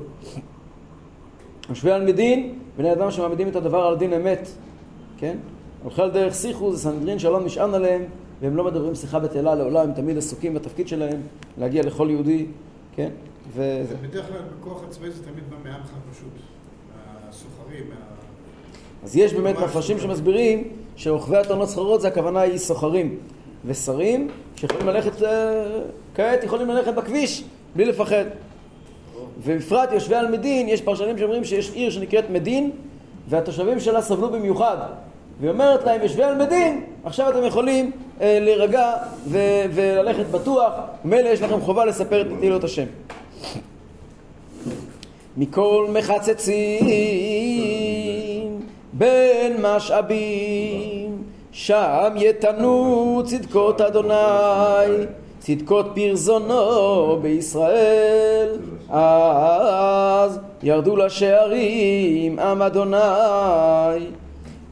יושבי על מדין, בני אדם שמעמידים את הדבר על דין אמת, כן? הולכי על דרך שיחו זה סנהדרין שהעולם נשען עליהם, והם לא מדברים שיחה בטלה לעולם, הם תמיד עסוקים בתפקיד שלהם, להגיע לכל יהודי, כן? ו... זה בדרך כלל בכוח הצבאי זה תמיד בא מעמך פשוט, מהסוחרים, מה... אז יש באמת מפרשים שמסבירים שרוכבי הטענות סחרות זה הכוונה היא סוחרים ושרים שיכולים ללכת, אה, כעת יכולים ללכת בכביש בלי לפחד. ובפרט יושבי על מדין, יש פרשנים שאומרים שיש עיר שנקראת מדין והתושבים שלה סבלו במיוחד. והיא אומרת להם, יושבי על מדין, עכשיו אתם יכולים אה, להירגע ו- וללכת בטוח, ומילא יש לכם חובה לספר את נטילות השם. מכל מחצצים בין משאבים, שם יתנו צדקות אדוני, צדקות פרזונו בישראל, אז ירדו לשערים עם אדוני.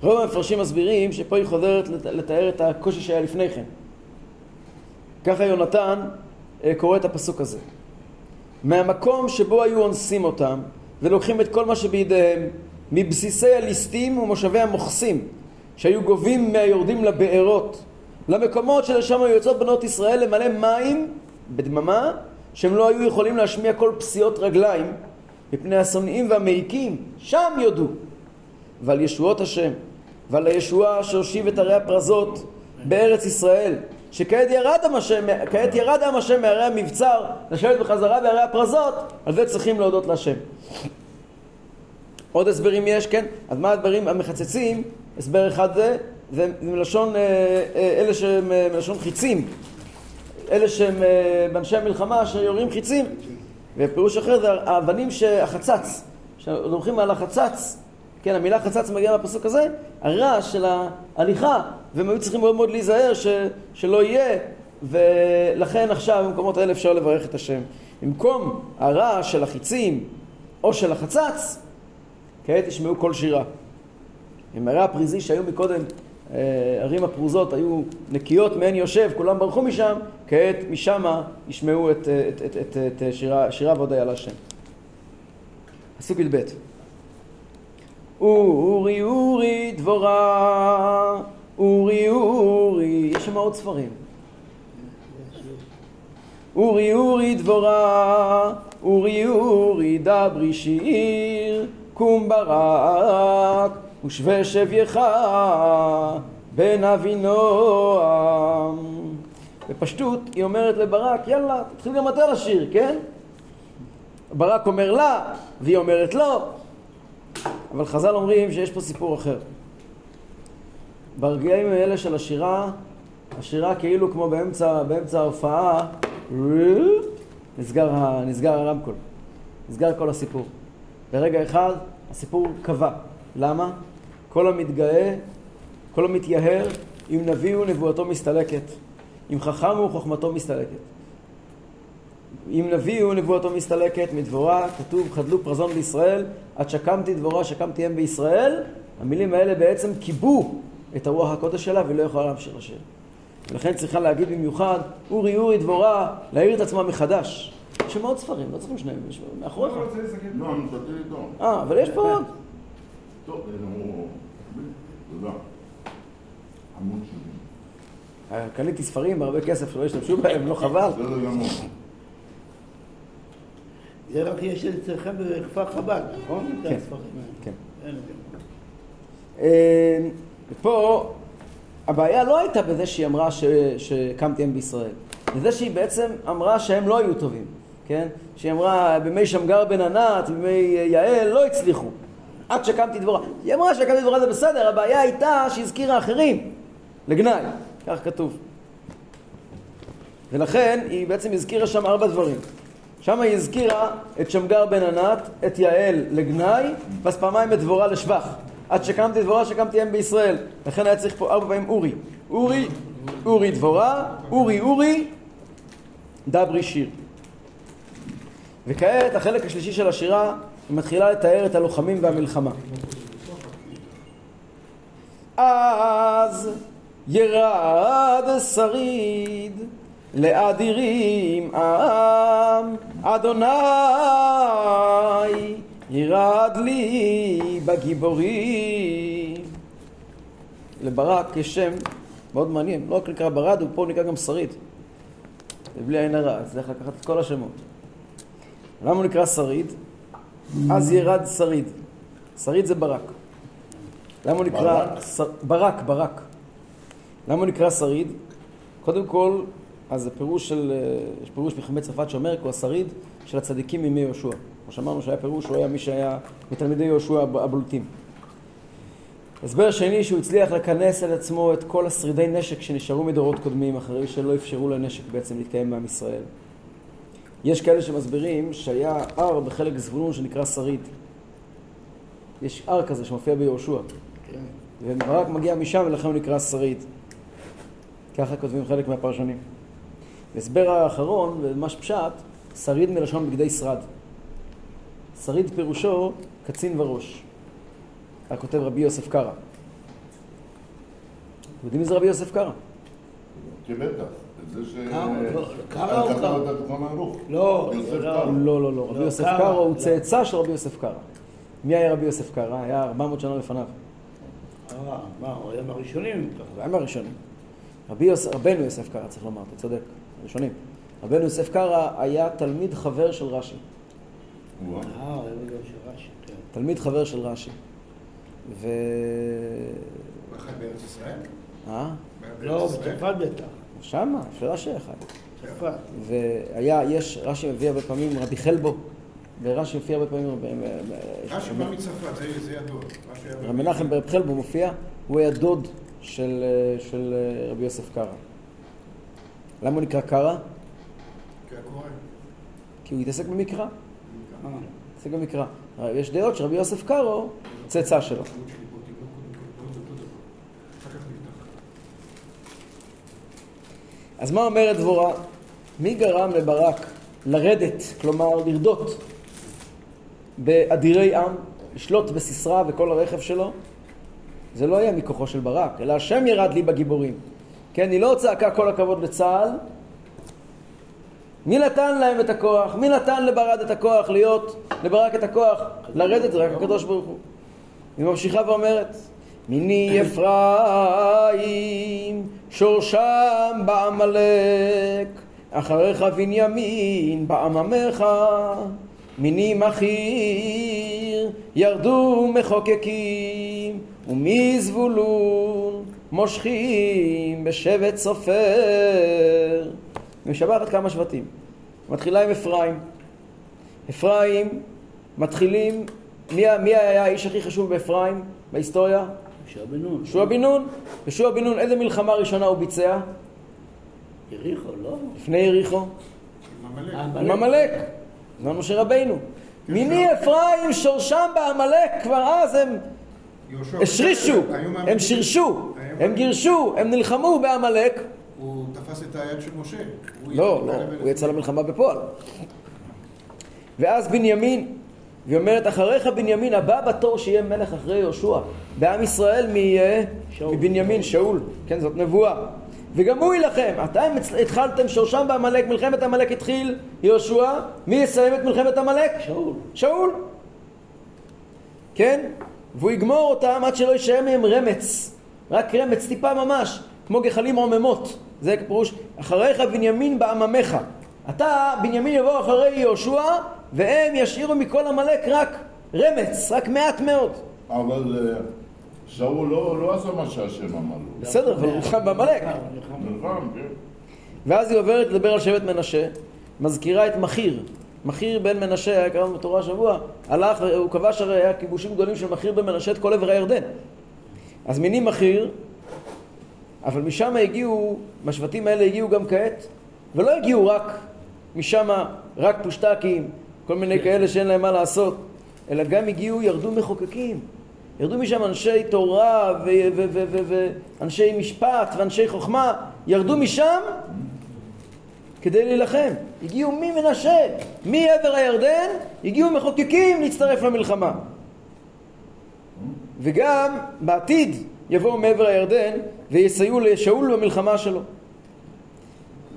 רוב המפרשים מסבירים שפה היא חוזרת לת- לתאר את הקושי שהיה לפני כן. ככה יונתן אה, קורא את הפסוק הזה. מהמקום שבו היו אונסים אותם ולוקחים את כל מה שבידיהם מבסיסי הליסטים ומושבי המוכסים שהיו גובים מהיורדים לבארות למקומות שלשם היו יוצאות בנות ישראל למלא מים בדממה שהם לא היו יכולים להשמיע כל פסיעות רגליים מפני השונאים והמעיקים שם יודו. ועל ישועות השם ועל הישועה שהושיב את ערי הפרזות בארץ ישראל שכעת ירד עם השם, כעת ירד עם השם מהרי המבצר לשבת בחזרה בערי הפרזות על זה צריכים להודות להשם עוד הסברים יש, כן? אז מה הדברים המחצצים? הסבר אחד זה, זה מלשון, אה, אה, אלה שהם אה, מלשון חיצים אלה שהם באנשי המלחמה שיורים חיצים ופירוש אחר זה האבנים שהחצץ שהולכים על החצץ כן, המילה חצץ מגיעה מהפסוק הזה, הרעש של ההליכה, והם היו צריכים מאוד מאוד להיזהר ש, שלא יהיה, ולכן עכשיו במקומות האלה אפשר לברך את השם. במקום הרעש של החיצים או של החצץ, כעת ישמעו קול שירה. ערי הפריזי שהיו מקודם, אה, ערים הפרוזות היו נקיות מעין יושב, כולם ברחו משם, כעת משמה ישמעו את, את, את, את, את שירה, שירה והודיה להשם. פסוק י"ב אורי אורי דבורה, אורי אורי, יש שם עוד ספרים. אורי אורי דבורה, אורי אורי דברי שיר, קום ברק, ושווה שבייך בן אבינועם. בפשטות היא אומרת לברק, יאללה, תתחיל גם אתה לשיר, כן? ברק אומר לה, והיא אומרת לו, אבל חז"ל אומרים שיש פה סיפור אחר. ברגעים האלה של השירה, השירה כאילו כמו באמצע, באמצע ההופעה, נסגר, נסגר הרמקול, נסגר כל הסיפור. ברגע אחד הסיפור קבע. למה? כל המתגאה, כל המתייהר, אם נביא הוא נבואתו מסתלקת, אם חכם הוא חוכמתו מסתלקת. אם נביא הוא נבואתו מסתלקת, מדבורה כתוב חדלו פרזון בישראל, עד שקמתי דבורה שקמתי אם בישראל, המילים האלה בעצם כיבו את הרוח הקודש שלה והיא לא יכולה להמשיך לשיר. ולכן צריכה להגיד במיוחד, אורי אורי דבורה, להעיר את עצמה מחדש. יש שם עוד ספרים, לא צריכים שניים, יש מאחוריך. לא, אני מסתכל איתו. אה, אבל יש פה עוד. טוב, נו, תודה. עמוד שלי. אה, קניתי ספרים בהרבה כסף שלא השתמשו בהם, לא חבל. בסדר גמור. זה רק יש אצלכם בכפר חב"ד, נכון? כן. כן. כן. אה, פה הבעיה לא הייתה בזה שהיא אמרה ש, שקמתי אם בישראל, בזה שהיא בעצם אמרה שהם לא היו טובים, כן? שהיא אמרה בימי שמגר בן ענת, בימי יעל לא הצליחו, עד שקמתי דבורה. היא אמרה שקמתי דבורה זה בסדר, הבעיה הייתה שהזכירה אחרים לגנאי, כך כתוב. ולכן היא בעצם הזכירה שם ארבע דברים. שם היא הזכירה את שמגר בן ענת, את יעל לגנאי, ואז פעמיים את דבורה לשבח. עד שקמתי דבורה, שקמתי אם בישראל. לכן היה צריך פה ארבע פעמים אורי. אורי, אורי דבורה, אורי אורי, דברי שיר. וכעת החלק השלישי של השירה, היא מתחילה לתאר את הלוחמים והמלחמה. אז ירד שריד לאדירים עם אדוני ירד לי בגיבורים. לברק יש שם מאוד מעניין, לא רק נקרא ברד, הוא פה נקרא גם שריד. ובלי עין הרע, אז צריך לקחת את כל השמות. למה הוא נקרא שריד? אז ירד שריד. שריד זה ברק. למה הוא נקרא... ברק? ברק, ברק. למה הוא נקרא שריד? קודם כל, אז הפירוש של... אה, יש פירוש מחמי צרפת שאומר, הוא השריד של הצדיקים מימי יהושע. כמו שאמרנו שהיה פירוש, הוא היה מי שהיה מתלמידי יהושע הב- הבולטים. הסבר שני שהוא הצליח לכנס על עצמו את כל השרידי נשק שנשארו מדורות קודמים אחרי שלא אפשרו לנשק בעצם להתקיים בעם ישראל. יש כאלה שמסבירים שהיה הר בחלק זבולון שנקרא שריד. יש הר כזה שמופיע ביהושע. כן. וברק מגיע משם ולכן הוא נקרא שריד. ככה כותבים חלק מהפרשנים. ההסבר האחרון, וממש פשט, שריד מלשון בגדי שרד. שריד פירושו קצין וראש. כך כותב רבי יוסף קרא. יודעים מי זה רבי יוסף קרא? כן, בטח. זה ש... לא, קרא? את השולחן ערוך. לא, לא. לא, לא, לא. רבי יוסף. קרא הוא. צאצא של רבי יוסף קרא. מי היה רבי יוסף קרא? היה 400 שנה לפניו. אה, מה, הוא היה מהראשונים. הוא היה מהראשונים. רבי יוסף, רבנו יוסף קרא, צריך לומר, אתה צודק, הראשונים. רבנו יוסף קרא היה תלמיד חבר של רש"י. אה, הוא היה גם של רש"י, כן. תלמיד חבר של רש"י. ו... הוא חי בארץ ישראל? אה? לא? בצרפת בטח. שמה, של רש"י אחד. והיה, יש, רש"י מביא הרבה פעמים רבי חלבו, ורש"י מופיע הרבה פעמים, רש"י בא מצרפת, זה- זה ידוע. רש"י היה רבי מנחם ברב חלבו מופיע, הוא היה דוד של, של אה, רבי יוסף קרא. למה הוא נקרא קרא? כי הוא התעסק במקרא. התעסק במקרא. יש דעות שרבי יוסף קארו צאצא שלו. התלמוד שלי פה, תלמוד קודם כל, כל אותו דבר. אחר כך נפתח. אז מה אומרת דבורה? מי גרם לברק לרדת, כלומר לרדות באדירי עם, לשלוט בסיסרא וכל הרכב שלו? זה לא היה מכוחו של ברק, אלא השם ירד לי בגיבורים. כן, היא לא צעקה כל הכבוד לצה"ל. מי נתן להם את הכוח? מי נתן לברד את הכוח להיות, לברק את הכוח לרדת? זה רק הקדוש ברוך הוא. היא ממשיכה ואומרת, מיני אפרים, שורשם בעמלק, אחריך בנימין בעממך, מיני מכיר, ירדו מחוקקים, ומזבולון מושכים בשבט סופר. משבחת כמה שבטים. מתחילה עם אפרים. אפרים מתחילים, מי, מי היה האיש הכי חשוב באפרים בהיסטוריה? משה בן נון. יהושע בן נון. יהושע בן נון, איזה מלחמה ראשונה הוא ביצע? יריחו, לא? לפני יריחו? עם עמלק. עם עמלק. זמן משה רבינו. מיני אפרים שורשם בעמלק, כבר אז הם השרישו, הם היו הם גירשו, הם נלחמו בעמלק. הוא תפס את היד של משה. הוא לא, לא. הוא יצא למלחמה בפועל. ואז בנימין, והיא אומרת, אחריך בנימין, הבא בתור שיהיה מלך אחרי יהושע. בעם ישראל מי יהיה? שאול. מבנימין, שאול. כן, זאת נבואה. וגם הוא יילחם. אתם התחלתם שורשם בעמלק, מלחמת עמלק התחיל, יהושע. מי יסיים את מלחמת עמלק? שאול. שאול. כן? והוא יגמור אותם עד שלא יישאר מהם רמץ. רק רמץ, טיפה ממש, כמו גחלים עוממות. זה פירוש, אחריך בנימין בעממך. אתה, בנימין יבוא אחרי יהושע, והם ישאירו מכל עמלק רק רמץ, רק מעט מאוד. אבל אה, שאול לא לא עשה מה שהשם אמר לו. בסדר, אבל הוא נלחם בעמלק. נלחם. נלחם, כן. ואז היא עוברת לדבר על שבט מנשה, מזכירה את מחיר. מחיר בן מנשה, היה קראנו בתורה השבוע, הלך, הוא כבש הרי היה כיבושים גדולים של מחיר בן מנשה את כל עבר הירדן. אז מיני מחיר, אבל משם הגיעו, מהשבטים האלה הגיעו גם כעת, ולא הגיעו רק משם, רק פושטקים, כל מיני כאלה שאין להם מה לעשות, אלא גם הגיעו, ירדו מחוקקים. ירדו משם אנשי תורה ו- ו- ו- ו- ואנשי משפט ואנשי חוכמה, ירדו משם כדי להילחם. הגיעו ממנשה, מעבר הירדן, הגיעו מחוקקים להצטרף למלחמה. וגם בעתיד יבואו מעבר הירדן ויסייעו לשאול במלחמה שלו.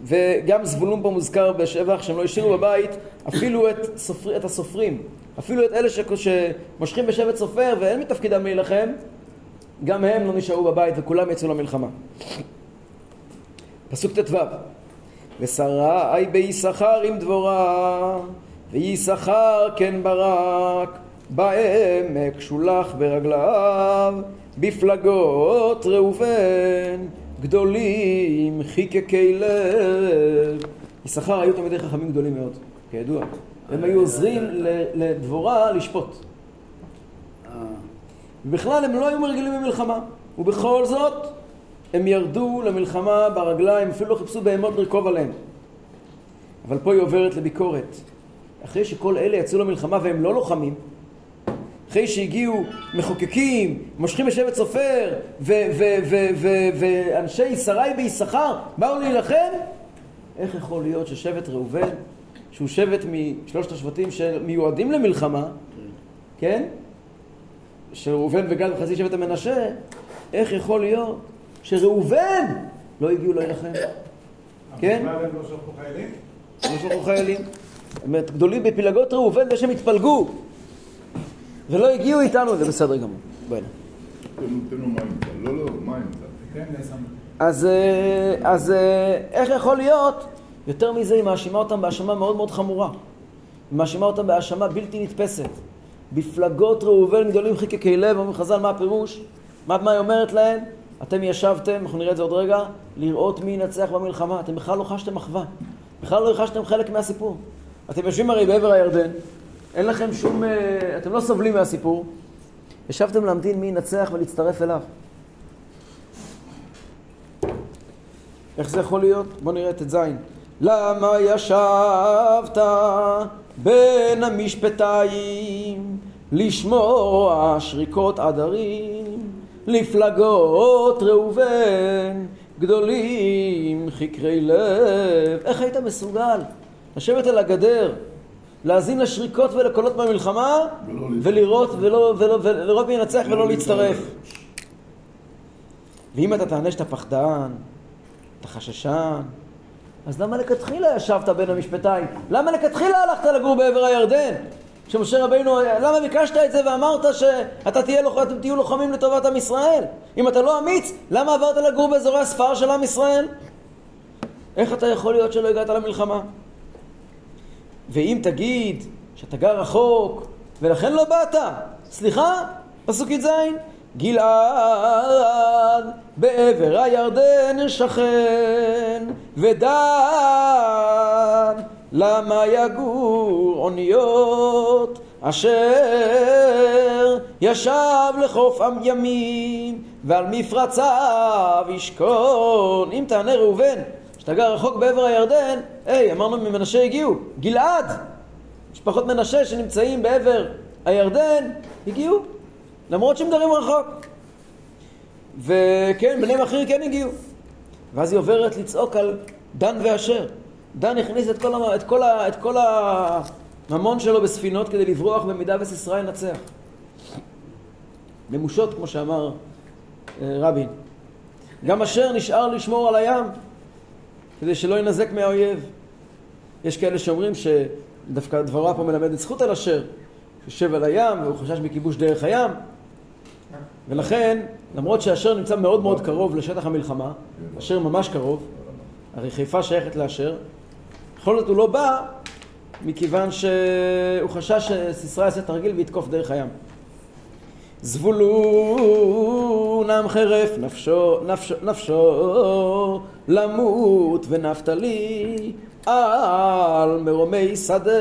וגם זבולון פה מוזכר בשבח שהם לא השאירו בבית אפילו את, סופר, את הסופרים. אפילו את אלה שמושכים בשבט סופר ואין מתפקידם להילחם, גם הם לא נשארו בבית וכולם יצאו למלחמה. פסוק ט"ו ושרי ביששכר עם דבורה ויששכר כן ברק בעמק שולח ברגליו בפלגות ראובן גדולים חיקקי לב יששכר היו תלמידי חכמים גדולים מאוד כידוע הם היו עוזרים לדבורה לשפוט ובכלל הם לא היו מרגילים במלחמה ובכל זאת הם ירדו למלחמה ברגליים, אפילו לא חיפשו בהמות לרכוב עליהם. אבל פה היא עוברת לביקורת. אחרי שכל אלה יצאו למלחמה והם לא לוחמים, אחרי שהגיעו מחוקקים, מושכים בשבט סופר, ו- ו- ו- ו- ואנשי שרי ביששכר באו להילחם, איך יכול להיות ששבט ראובן, שהוא שבט משלושת השבטים שמיועדים למלחמה, כן? של ראובן וגד וחצי שבט המנשה, איך יכול להיות שראובן לא הגיעו להילחם? כן? הם לא שלחו חיילים? לא שלחו חיילים. זאת אומרת, גדולים בפלגות ראובן זה שהם התפלגו ולא הגיעו איתנו, זה בסדר גמור. בואי. אז, אה, אז אה, איך יכול להיות? יותר מזה, היא מאשימה אותם בהאשמה מאוד מאוד חמורה. היא מאשימה אותם בהאשמה בלתי נתפסת. בפלגות ראובן גדולים חיקקי לב, אומרים חז"ל, מה הפירוש? מה, מה היא אומרת להם? אתם ישבתם, אנחנו נראה את זה עוד רגע, לראות מי ינצח במלחמה. אתם בכלל לא חשתם אחווה. בכלל לא חשתם חלק מהסיפור. אתם יושבים הרי בעבר הירדן, אין לכם שום... אה, אתם לא סובלים מהסיפור. ישבתם להמתין מי ינצח ולהצטרף אליו. איך זה יכול להיות? בואו נראה את ט"ז. למה ישבת בין המשפטיים לשמוע שריקות עדרים לפלגות ראובן גדולים חקרי לב איך היית מסוגל לשבת על הגדר להאזין לשריקות ולקולות מהמלחמה להצטרף. ולראות ולא, ולא, ולראות מי ינצח ולא להצטרף ואם אתה טענה שאתה פחדן, אתה חששן, אז למה לכתחילה ישבת בין המשפטיים? למה לכתחילה הלכת לגור בעבר הירדן? שמשה רבינו, למה ביקשת את זה ואמרת שאתה תהיה לוח, אתם תהיו לוחמים לטובת עם ישראל? אם אתה לא אמיץ, למה עברת לגור באזורי הספר של עם ישראל? איך אתה יכול להיות שלא הגעת למלחמה? ואם תגיד שאתה גר רחוק ולכן לא באת, סליחה, פסוק י"ז, גלעד בעבר הירדן שכן ודן למה יגור אוניות אשר ישב לחוף ימים ועל מפרציו ישכון. אם תענה ראובן שאתה גר רחוק בעבר הירדן היי אמרנו ממנשה הגיעו גלעד משפחות מנשה שנמצאים בעבר הירדן הגיעו למרות שהם גרים רחוק וכן, בני מכיר כן הגיעו. ואז היא עוברת לצעוק על דן ואשר. דן הכניס את כל. את כל, ה... את כל הממון שלו בספינות כדי לברוח במידה וסיסרא ינצח. נמושות, כמו שאמר אה, רבין. גם אשר נשאר לשמור על הים, כדי שלא ינזק מהאויב. יש כאלה שאומרים שדווקא דברה פה מלמדת זכות על אשר, שיושב על הים והוא חשש מכיבוש דרך הים, ולכן, למרות שאשר נמצא מאוד מאוד קרוב לשטח המלחמה, אשר ממש קרוב, הרי חיפה שייכת לאשר, בכל זאת הוא לא בא מכיוון שהוא חשש שסיסרא יעשה תרגיל ויתקוף דרך הים. זבולון עם חרף נפשו, נפשו, נפשו למות ונפתלי על מרומי שדה.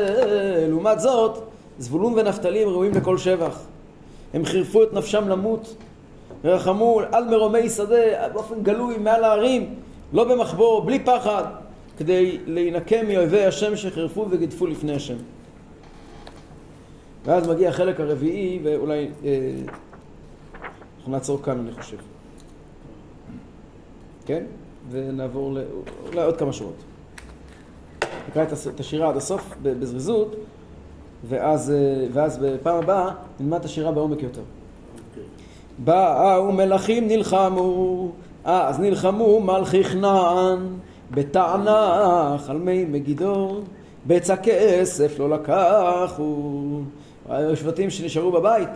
לעומת זאת, זבולון ונפתלי הם ראויים לכל שבח. הם חירפו את נפשם למות ורחמו על מרומי שדה באופן גלוי מעל ההרים, לא במחבור, בלי פחד, כדי להינקם מאויבי השם שחירפו וגידפו לפני השם. ואז מגיע החלק הרביעי, ואולי אה, אנחנו נעצור כאן אני חושב. כן? ונעבור ל... אולי עוד כמה שורות. נקרא את השירה עד הסוף בזריזות, ואז, אה, ואז בפעם הבאה נלמד את השירה בעומק יותר. באו מלכים נלחמו, אז נלחמו מלכי כנען, בתענך על מי מגידו, בצע כסף לא לקחו, היו שבטים שנשארו בבית,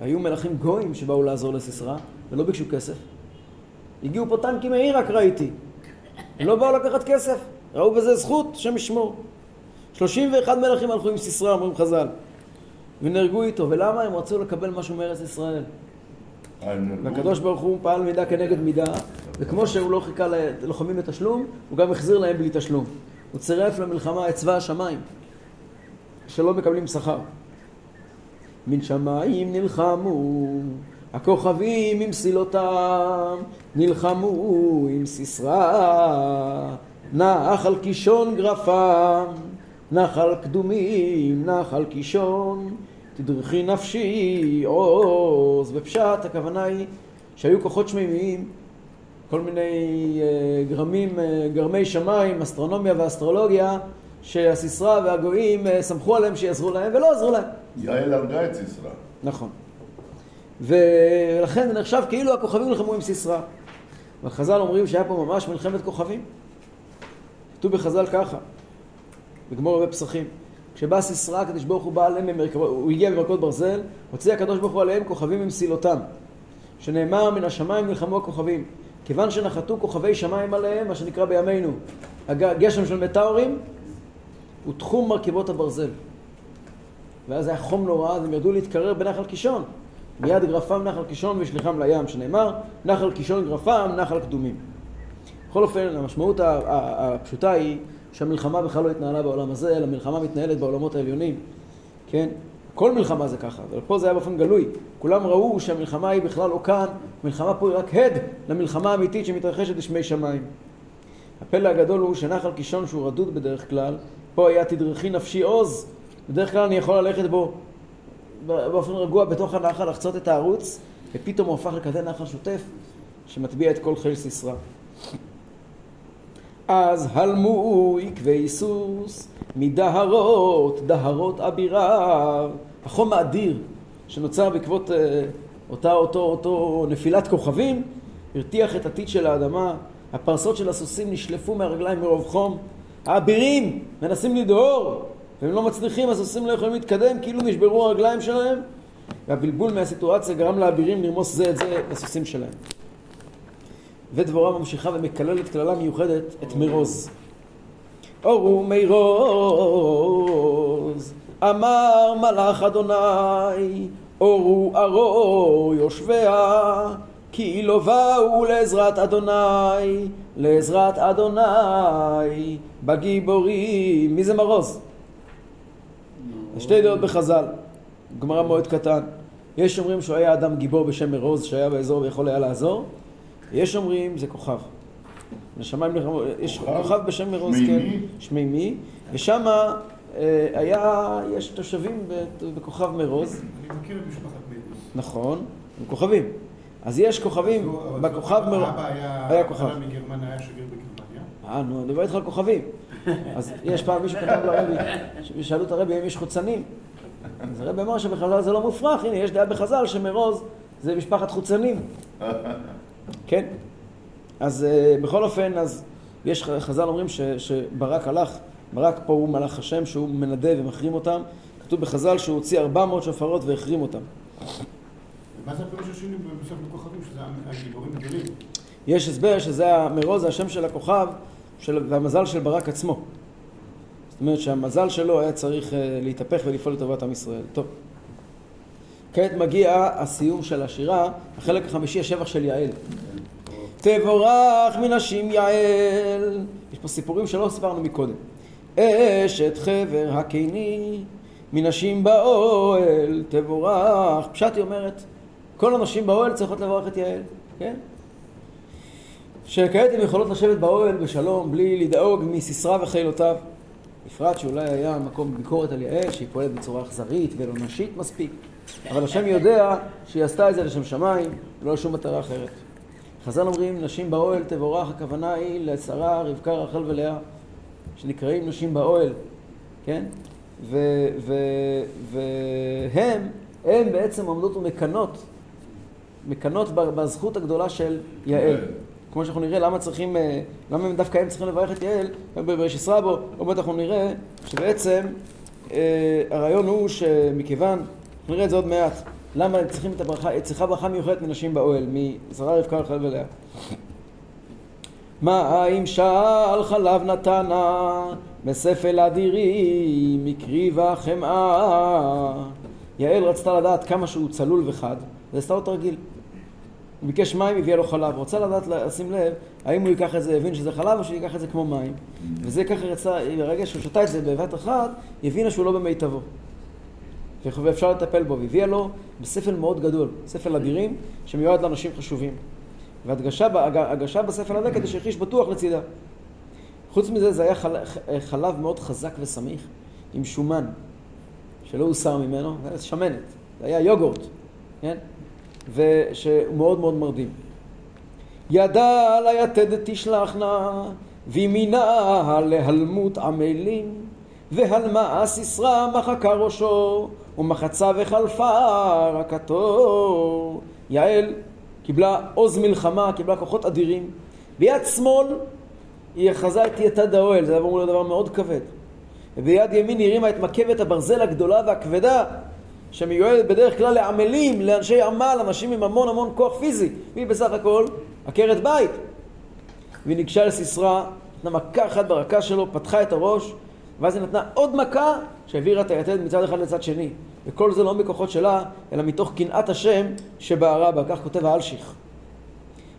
היו מלכים גויים שבאו לעזור לסיסרא ולא ביקשו כסף. הגיעו פה טנקים מעיראק ראיתי. הם לא באו לקחת כסף, ראו בזה זכות, השם ישמור. 31 מלכים הלכו עם סיסרא, אומרים חז"ל, ונהרגו איתו. ולמה? הם רצו לקבל משהו מארץ ישראל. והקדוש ברוך הוא פעל מידה כנגד מידה, וכמו שהוא לא חיכה ללוחמים בתשלום, הוא גם החזיר להם בלי תשלום. הוא צירף למלחמה את צבא השמיים, שלא מקבלים שכר. מן שמיים נלחמו, הכוכבים עם סילותם, נלחמו עם סיסרא, נחל קישון גרפם, נחל קדומים, נחל קישון, תדרכי נפשי עוז. בפשט הכוונה היא שהיו כוחות שמימיים, כל מיני אה, גרמים, אה, גרמי שמיים, אסטרונומיה ואסטרולוגיה, שהסיסרא והגויים אה, סמכו עליהם שיעזרו להם ולא עזרו להם. יעל הרגה את סיסרא. נכון. ולכן זה נחשב כאילו הכוכבים נלחמו עם סיסרא. וחז"ל אומרים שהיה פה ממש מלחמת כוכבים. כתוב בחז"ל ככה, בגמור בפסחים. כשבא סיסרא, הקדוש ברוך הוא בא עליהם. הוא הגיע במרכבות ברזל, הוציא הקדוש ברוך הוא עליהם כוכבים עם סילותם. שנאמר מן השמיים נלחמו הכוכבים. כיוון שנחתו כוכבי שמיים עליהם, מה שנקרא בימינו, הגשם של מטאורים, הוא תחום מרכבות הברזל. ואז היה חום נורא, אז הם ירדו להתקרר בנחל קישון. מיד גרפם נחל קישון ושליחם לים, שנאמר, נחל קישון גרפם, נחל קדומים. בכל אופן, המשמעות הפשוטה היא שהמלחמה בכלל לא התנהלה בעולם הזה, אלא מלחמה מתנהלת בעולמות העליונים, כן? כל מלחמה זה ככה, אבל פה זה היה באופן גלוי. כולם ראו שהמלחמה היא בכלל לא כאן, המלחמה פה היא רק הד למלחמה האמיתית שמתרחשת לשמי שמיים. הפלא הגדול הוא שנחל קישון שהוא רדוד בדרך כלל, פה היה תדרכי נפשי עוז, בדרך כלל אני יכול ללכת בו באופן רגוע בתוך הנחל, לחצות את הערוץ, ופתאום הוא הפך לכזה נחל שוטף, שמטביע את כל חיל סיסרא. אז הלמו עקבי סוס מדהרות, דהרות אבירה, החום האדיר שנוצר בעקבות אה, אותה, אותו, אותו נפילת כוכבים, הרתיח את הטיט של האדמה, הפרסות של הסוסים נשלפו מהרגליים מרוב חום, האבירים מנסים לדהור, והם לא מצליחים, הסוסים לא יכולים להתקדם, כאילו נשברו הרגליים שלהם, והבלבול מהסיטואציה גרם לאבירים לרמוס זה את זה לסוסים שלהם. ודבורה ממשיכה ומקללת קללה מיוחדת את מרוז. אורו מרוז, אמר מלאך אדוני, אורו ארו יושביה, כי לא באו לעזרת אדוני, לעזרת אדוני, בגיבורים. מי זה מרוז? יש שתי דעות בחז"ל, גמרא מועד קטן. יש אומרים שהוא היה אדם גיבור בשם מרוז שהיה באזור ויכול היה לעזור, יש אומרים זה כוכב. לשמיים נלחמו, יש כוכב? בשם מרוז? כן, שמימי, ושם אה, היה, יש תושבים ב- בכוכב מרוז, אני מכיר את משפחת מיידוס. נכון, הם כוכבים. אז יש כוכבים בכוכב מרוז, אבא היה... היה כוכב. מגרמניה, היה שגריר בגרמניה. אה, נו, אני מדבר איתך על כוכבים. אז יש פעם מישהו כתב לרבי, שאלו את הרבי אם יש חוצנים. אז הרבי אמר שבחז"ל זה לא מופרך, הנה, יש דעה בחז"ל שמרוז זה משפחת חוצנים. כן. אז uh, בכל אופן, אז יש חז"ל אומרים ש, שברק הלך, ברק פה הוא מלאך השם שהוא מנדה ומחרים אותם. כתוב בחז"ל שהוא הוציא 400 שופרות והחרים אותם. מה זה הפירוש השני בסוף בכוכבים, שזה הגיבורים הגדולים? יש הסבר שזה המרוז, זה השם של הכוכב של, והמזל של ברק עצמו. זאת אומרת שהמזל שלו היה צריך אה, להתהפך ולפעול לטובת עם ישראל. טוב. כעת מגיע הסיום של השירה, החלק החמישי, השבח של יעל. תבורך מנשים יעל. יש פה סיפורים שלא סיפרנו מקודם. אשת חבר הקיני, מנשים באוהל תבורך. פשט היא אומרת, כל הנשים באוהל צריכות לברך את יעל, כן? שכעת הן יכולות לשבת באוהל בשלום, בלי לדאוג מסיסרא וחילותיו. בפרט שאולי היה מקום ביקורת על יעל, שהיא פועלת בצורה אכזרית ולא נשית מספיק. אבל השם יודע שהיא עשתה את זה לשם שמיים, ולא לשום מטרה אחרת. חז"ל אומרים, נשים באוהל תבורך, הכוונה היא לשרה, רבקה, רחל ולאה, שנקראים נשים באוהל, כן? והם, הם בעצם עומדות ומקנות, מקנות בזכות הגדולה של יעל. כמו שאנחנו נראה, למה צריכים, אה, למה דווקא הם צריכים לברך את יעל, בראשיס רבו, עוד מעט אנחנו נראה שבעצם אה, הרעיון הוא שמכיוון, נראה את זה עוד מעט, למה צריכים את הברכה, צריכה ברכה מיוחדת מנשים באוהל, משרה רבקה רחל ולאה. מים שעל חלב נתנה, בספל אדירי, מקריבה חמאה. יעל רצתה לדעת כמה שהוא צלול וחד, ועשתה לו תרגיל. הוא ביקש מים, הביאה לו חלב. רוצה לדעת, לשים לב, האם הוא ייקח את זה, יבין שזה חלב, או שהוא ייקח את זה כמו מים. וזה ככה רצה, ברגע שהוא שתה את זה בבת אחת, היא הבינה שהוא לא במיטבו. ואפשר לטפל בו, והביאה לו בספל מאוד גדול, ספל אדירים, שמיועד לאנשים חשובים. והדגשה בספל הזה כדי שיחיש בטוח לצידה. חוץ מזה זה היה חלב, חלב מאוד חזק וסמיך, עם שומן, שלא הוסר ממנו, זה היה שמנת, זה היה יוגורט, כן? ושהוא מאוד מרדים. ידע על היתד תשלחנה, וימינה להלמות עמלים, והלמה סיסרא מחקה ראשו, ומחצה וחלפה רקתו. יעל קיבלה עוז מלחמה, קיבלה כוחות אדירים. ביד שמאל היא אחזה את יתד האוהל, זה אמור להיות דבר מאוד כבד. וביד ימין הרימה את מכבת הברזל הגדולה והכבדה, שמיועדת בדרך כלל לעמלים, לאנשי עמל, אנשים עם המון המון כוח פיזי. והיא בסך הכל עקרת בית. והיא ניגשה לסיסרא, נתנה מכה אחת ברקה שלו, פתחה את הראש, ואז היא נתנה עוד מכה שהעבירה את היתד מצד אחד לצד שני. וכל זה לא מכוחות שלה, אלא מתוך קנאת השם שבערה בה, כך כותב האלשיך.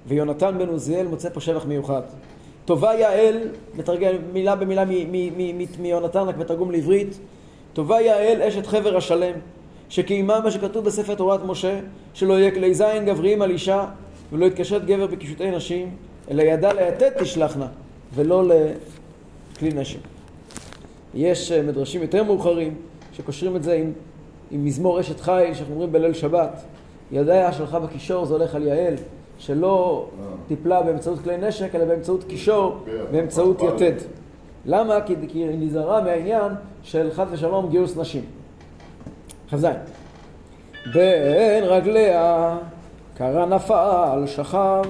ויונתן בן עוזיאל מוצא פה שבח מיוחד. טובה יעל, מתרגם מילה במילה מיונתן, רק בתרגום לעברית, טובה יעל אשת חבר השלם, שקיימה מה שכתוב בספר תורת משה, שלא יהיה כלי זין גבריים על אישה, ולא יתקשט גבר בקישוטי נשים, אלא ידע ליתד תשלחנה, ולא לכלי נשק. יש אה, מדרשים יותר מאוחרים שקושרים את זה עם, עם מזמור אשת חיל שאנחנו אומרים בליל שבת. ידיה שלך בקישור זה הולך על יעל, שלא טיפלה באמצעות כלי נשק אלא באמצעות קישור, באמצעות יתד. למה? כי, היא נזהרה מהעניין של חס ושלום גיוס נשים. כ"ז בין רגליה קרא נפל שכב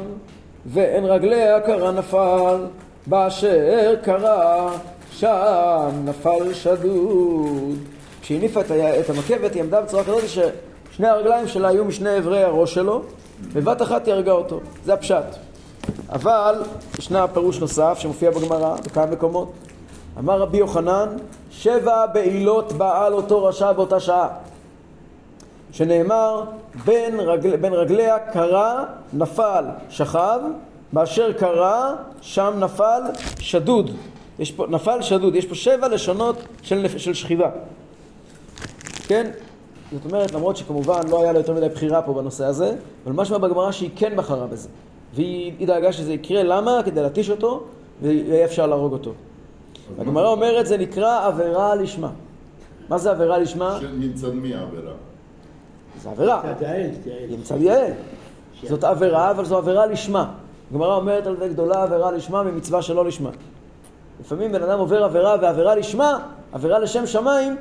ואין רגליה קרא נפל באשר קרא שם נפל שדוד. כשהיא הניפה את המקבת היא עמדה בצורה כזאת ששני הרגליים שלה היו משני אברי הראש שלו, בבת אחת היא הרגה אותו. זה הפשט. אבל ישנה פירוש נוסף שמופיע בגמרא בכמה מקומות. אמר רבי יוחנן, שבע בעילות בעל אותו רשע באותה שעה. שנאמר, בין, רגל, בין רגליה קרה, נפל, שכב, באשר קרה, שם נפל, שדוד. יש פה, נפל שדוד, יש פה שבע לשונות של, של שכיבה. כן? זאת אומרת, למרות שכמובן לא היה לה יותר מדי בחירה פה בנושא הזה, אבל משמע בגמרא שהיא כן בחרה בזה. והיא דאגה שזה יקרה, למה? כדי להתיש אותו, ויהיה אפשר להרוג אותו. הגמרא אומרת, זה נקרא עבירה לשמה. מה זה עבירה לשמה? מצד מי העבירה? זה עבירה. מצד יעל. זאת עבירה, אבל זו עבירה לשמה. הגמרא אומרת על זה גדולה עבירה לשמה ממצווה שלא לשמה. לפעמים בן אדם עובר עבירה ועבירה לשמה, עבירה לשם שמיים,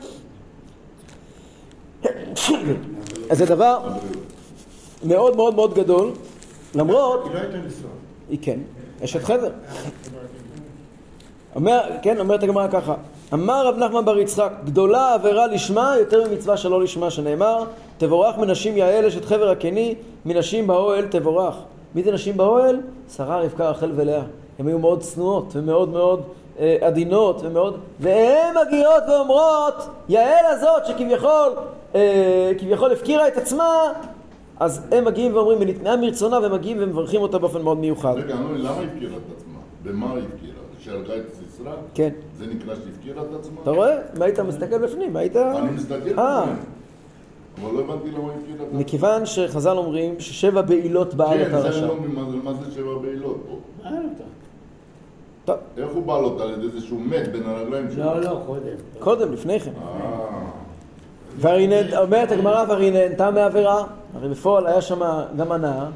*coughs* אז זה דבר מאוד מאוד מאוד גדול, למרות... היא לא הייתה נשואה. היא כן, אשת חבר. אומר, כן, אומרת הגמרא ככה, אמר רב נחמן בר יצחק, גדולה עבירה לשמה יותר ממצווה שלא לשמה, שנאמר, תבורך מנשים יעל אשת חבר הקני, מנשים באוהל תבורך. מי זה נשים באוהל? שרה, רבקה, רחל ולאה. הן היו מאוד צנועות ומאוד מאוד אה, עדינות ומאוד... והן מגיעות ואומרות, יעל הזאת שכביכול אה, כביכול הפקירה את עצמה, אז הם מגיעים ואומרים, ונתנאה מרצונה, והם מגיעים ומברכים אותה באופן מאוד מיוחד. רגע, למה הפקירה את עצמה? במה הפקירה? שהרגה את סיסרא? כן. זה נקרא שהפקירה את עצמה? אתה רואה? אם היית מסתכל בפנים, היית... אני מסתכל אה. בפנים. אבל לא הבנתי למה הפקירה את עצמה. מכיוון שחז"ל אומרים ששבע בעילות בעל את כן, זה הרשע. לא, מה זה- מה זה שבע בעילות פה? מה? טוב, איך הוא בעל אותה? על ידי זה שהוא מת בין הרגליים שלו? לא, לא, קודם. קודם, לפני כן. אה, והרי אומרת הגמרא, והרי נהנתה מעבירה, הרי בפועל היה שם גם הנאה.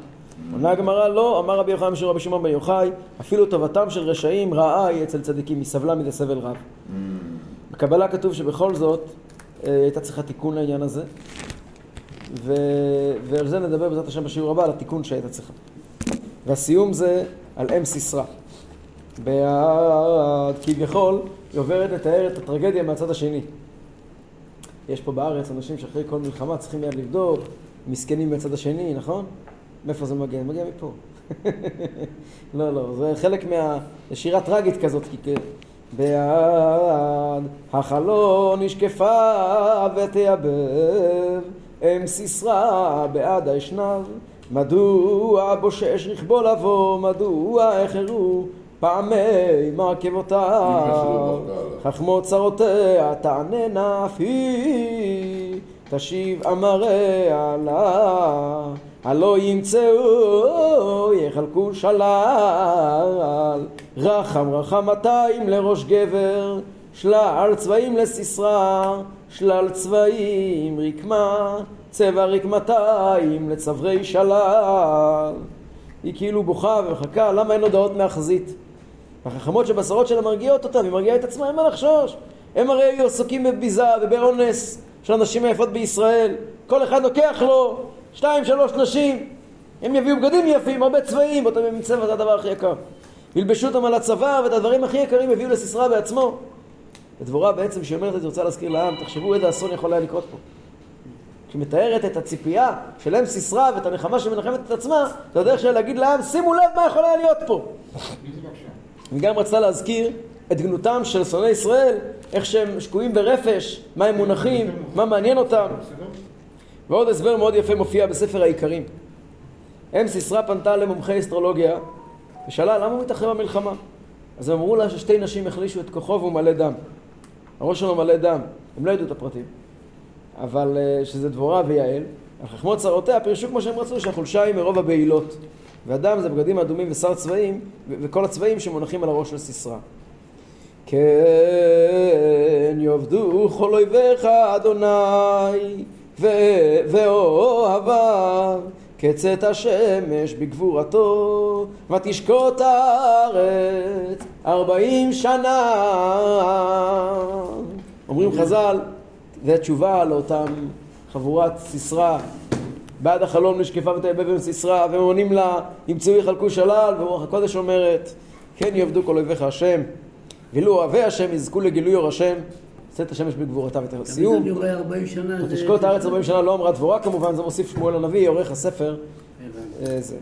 עונה הגמרא, לא, אמר רבי יוחנן משום רבי שמעון בן יוחאי, אפילו טובתם של רשעים רעה היא אצל צדיקים, היא סבלה מזה סבל רב. בקבלה כתוב שבכל זאת אה, הייתה צריכה תיקון לעניין הזה, ו... ועל זה נדבר בעזרת השם בשיעור הבא, על התיקון שהייתה צריכה. והסיום זה על אם סיסרא. בעד, כביכול, היא עוברת לתאר את הטרגדיה מהצד השני. יש פה בארץ אנשים שאחרי כל מלחמה צריכים מיד לבדוק, מסכנים מהצד השני, נכון? מאיפה זה מגיע? מגיע מפה. *laughs* לא, לא, זה חלק מה... זה שירה טרגית כזאת, כי בעד החלון נשקפה ותייבב, אם סיסרא בעד האשנב, מדוע בושש רכבו לבוא, מדוע החרו פעמי מרכבותיו, חכמו צרותיה תעננה אף היא, תשיב אמריה לה, הלא ימצאו יחלקו שלל, רחם רחמתיים לראש גבר, שלל צבעים לסיסרא, שלל צבעים רקמה, צבע רקמתיים לצברי שלל. היא כאילו בוכה ומחכה, למה אין הודעות מהחזית? החכמות שבשרות שלה מרגיעות אותה, והיא מרגיעה את עצמה, אין מה לחשוש. הם הרי היו עסוקים בביזה ובאונס של הנשים היפות בישראל. כל אחד לוקח לו שתיים, שלוש נשים. הם יביאו בגדים יפים, הרבה צבעים, אותם הם צבע זה הדבר הכי יקר. ילבשו אותם על הצוואר, ואת הדברים הכי יקרים יביאו לסיסרא בעצמו. ודבורה בעצם, כשהיא אומרת את זה, רוצה להזכיר לעם, תחשבו איזה אסון יכול היה לקרות פה. כשהיא מתארת את הציפייה של אם סיסרא ואת הנחמה שמנחמת את עצמה, זה הדרך שלה להגיד לעם, שימו לב מה יכול היה להיות פה. היא גם רצתה להזכיר את גנותם של שונאי ישראל, איך שהם שקועים ברפש, מה הם מונחים, מה מעניין אותם. ועוד הסבר מאוד יפה מופיע בספר העיקרים. אם סיסרא פנתה למומחי אסטרולוגיה ושאלה למה הוא מתאחר במלחמה. אז הם אמרו לה ששתי נשים החלישו את כוחו והוא מלא דם. הראש שלו מלא דם. הם לא ידעו את הפרטים. אבל אה, שזה דבורה ויעל, על חכמות צרותיה פירשו כמו שהם רצו שהחולשה היא מרוב הבהילות. והדם זה בגדים אדומים ושר צבעים, וכל הצבעים שמונחים על הראש של סיסרא. כן יאבדו כל אויביך אדוני ו- ואוהביו. כצאת השמש בגבורתו ותשקוט הארץ ארבעים שנה. אומרים חז"ל זה תשובה לאותם חבורת סיסרא. בעד החלום נשקפה ותייבב עם סיסרא והם עונים לה ימצאו יחלקו שלל ורוח הקודש אומרת כן יעבדו כל אויביך השם ואילו אוהבי השם יזכו לגילוי אור השם צאת השמש בגבורתה ותראה סיום אני רואה 40 שנה. זה- ותשקוט הארץ 40 שנה לא אמרה דבורה כמובן זה מוסיף שמואל הנביא עורך הספר הבנתי. אה, זה.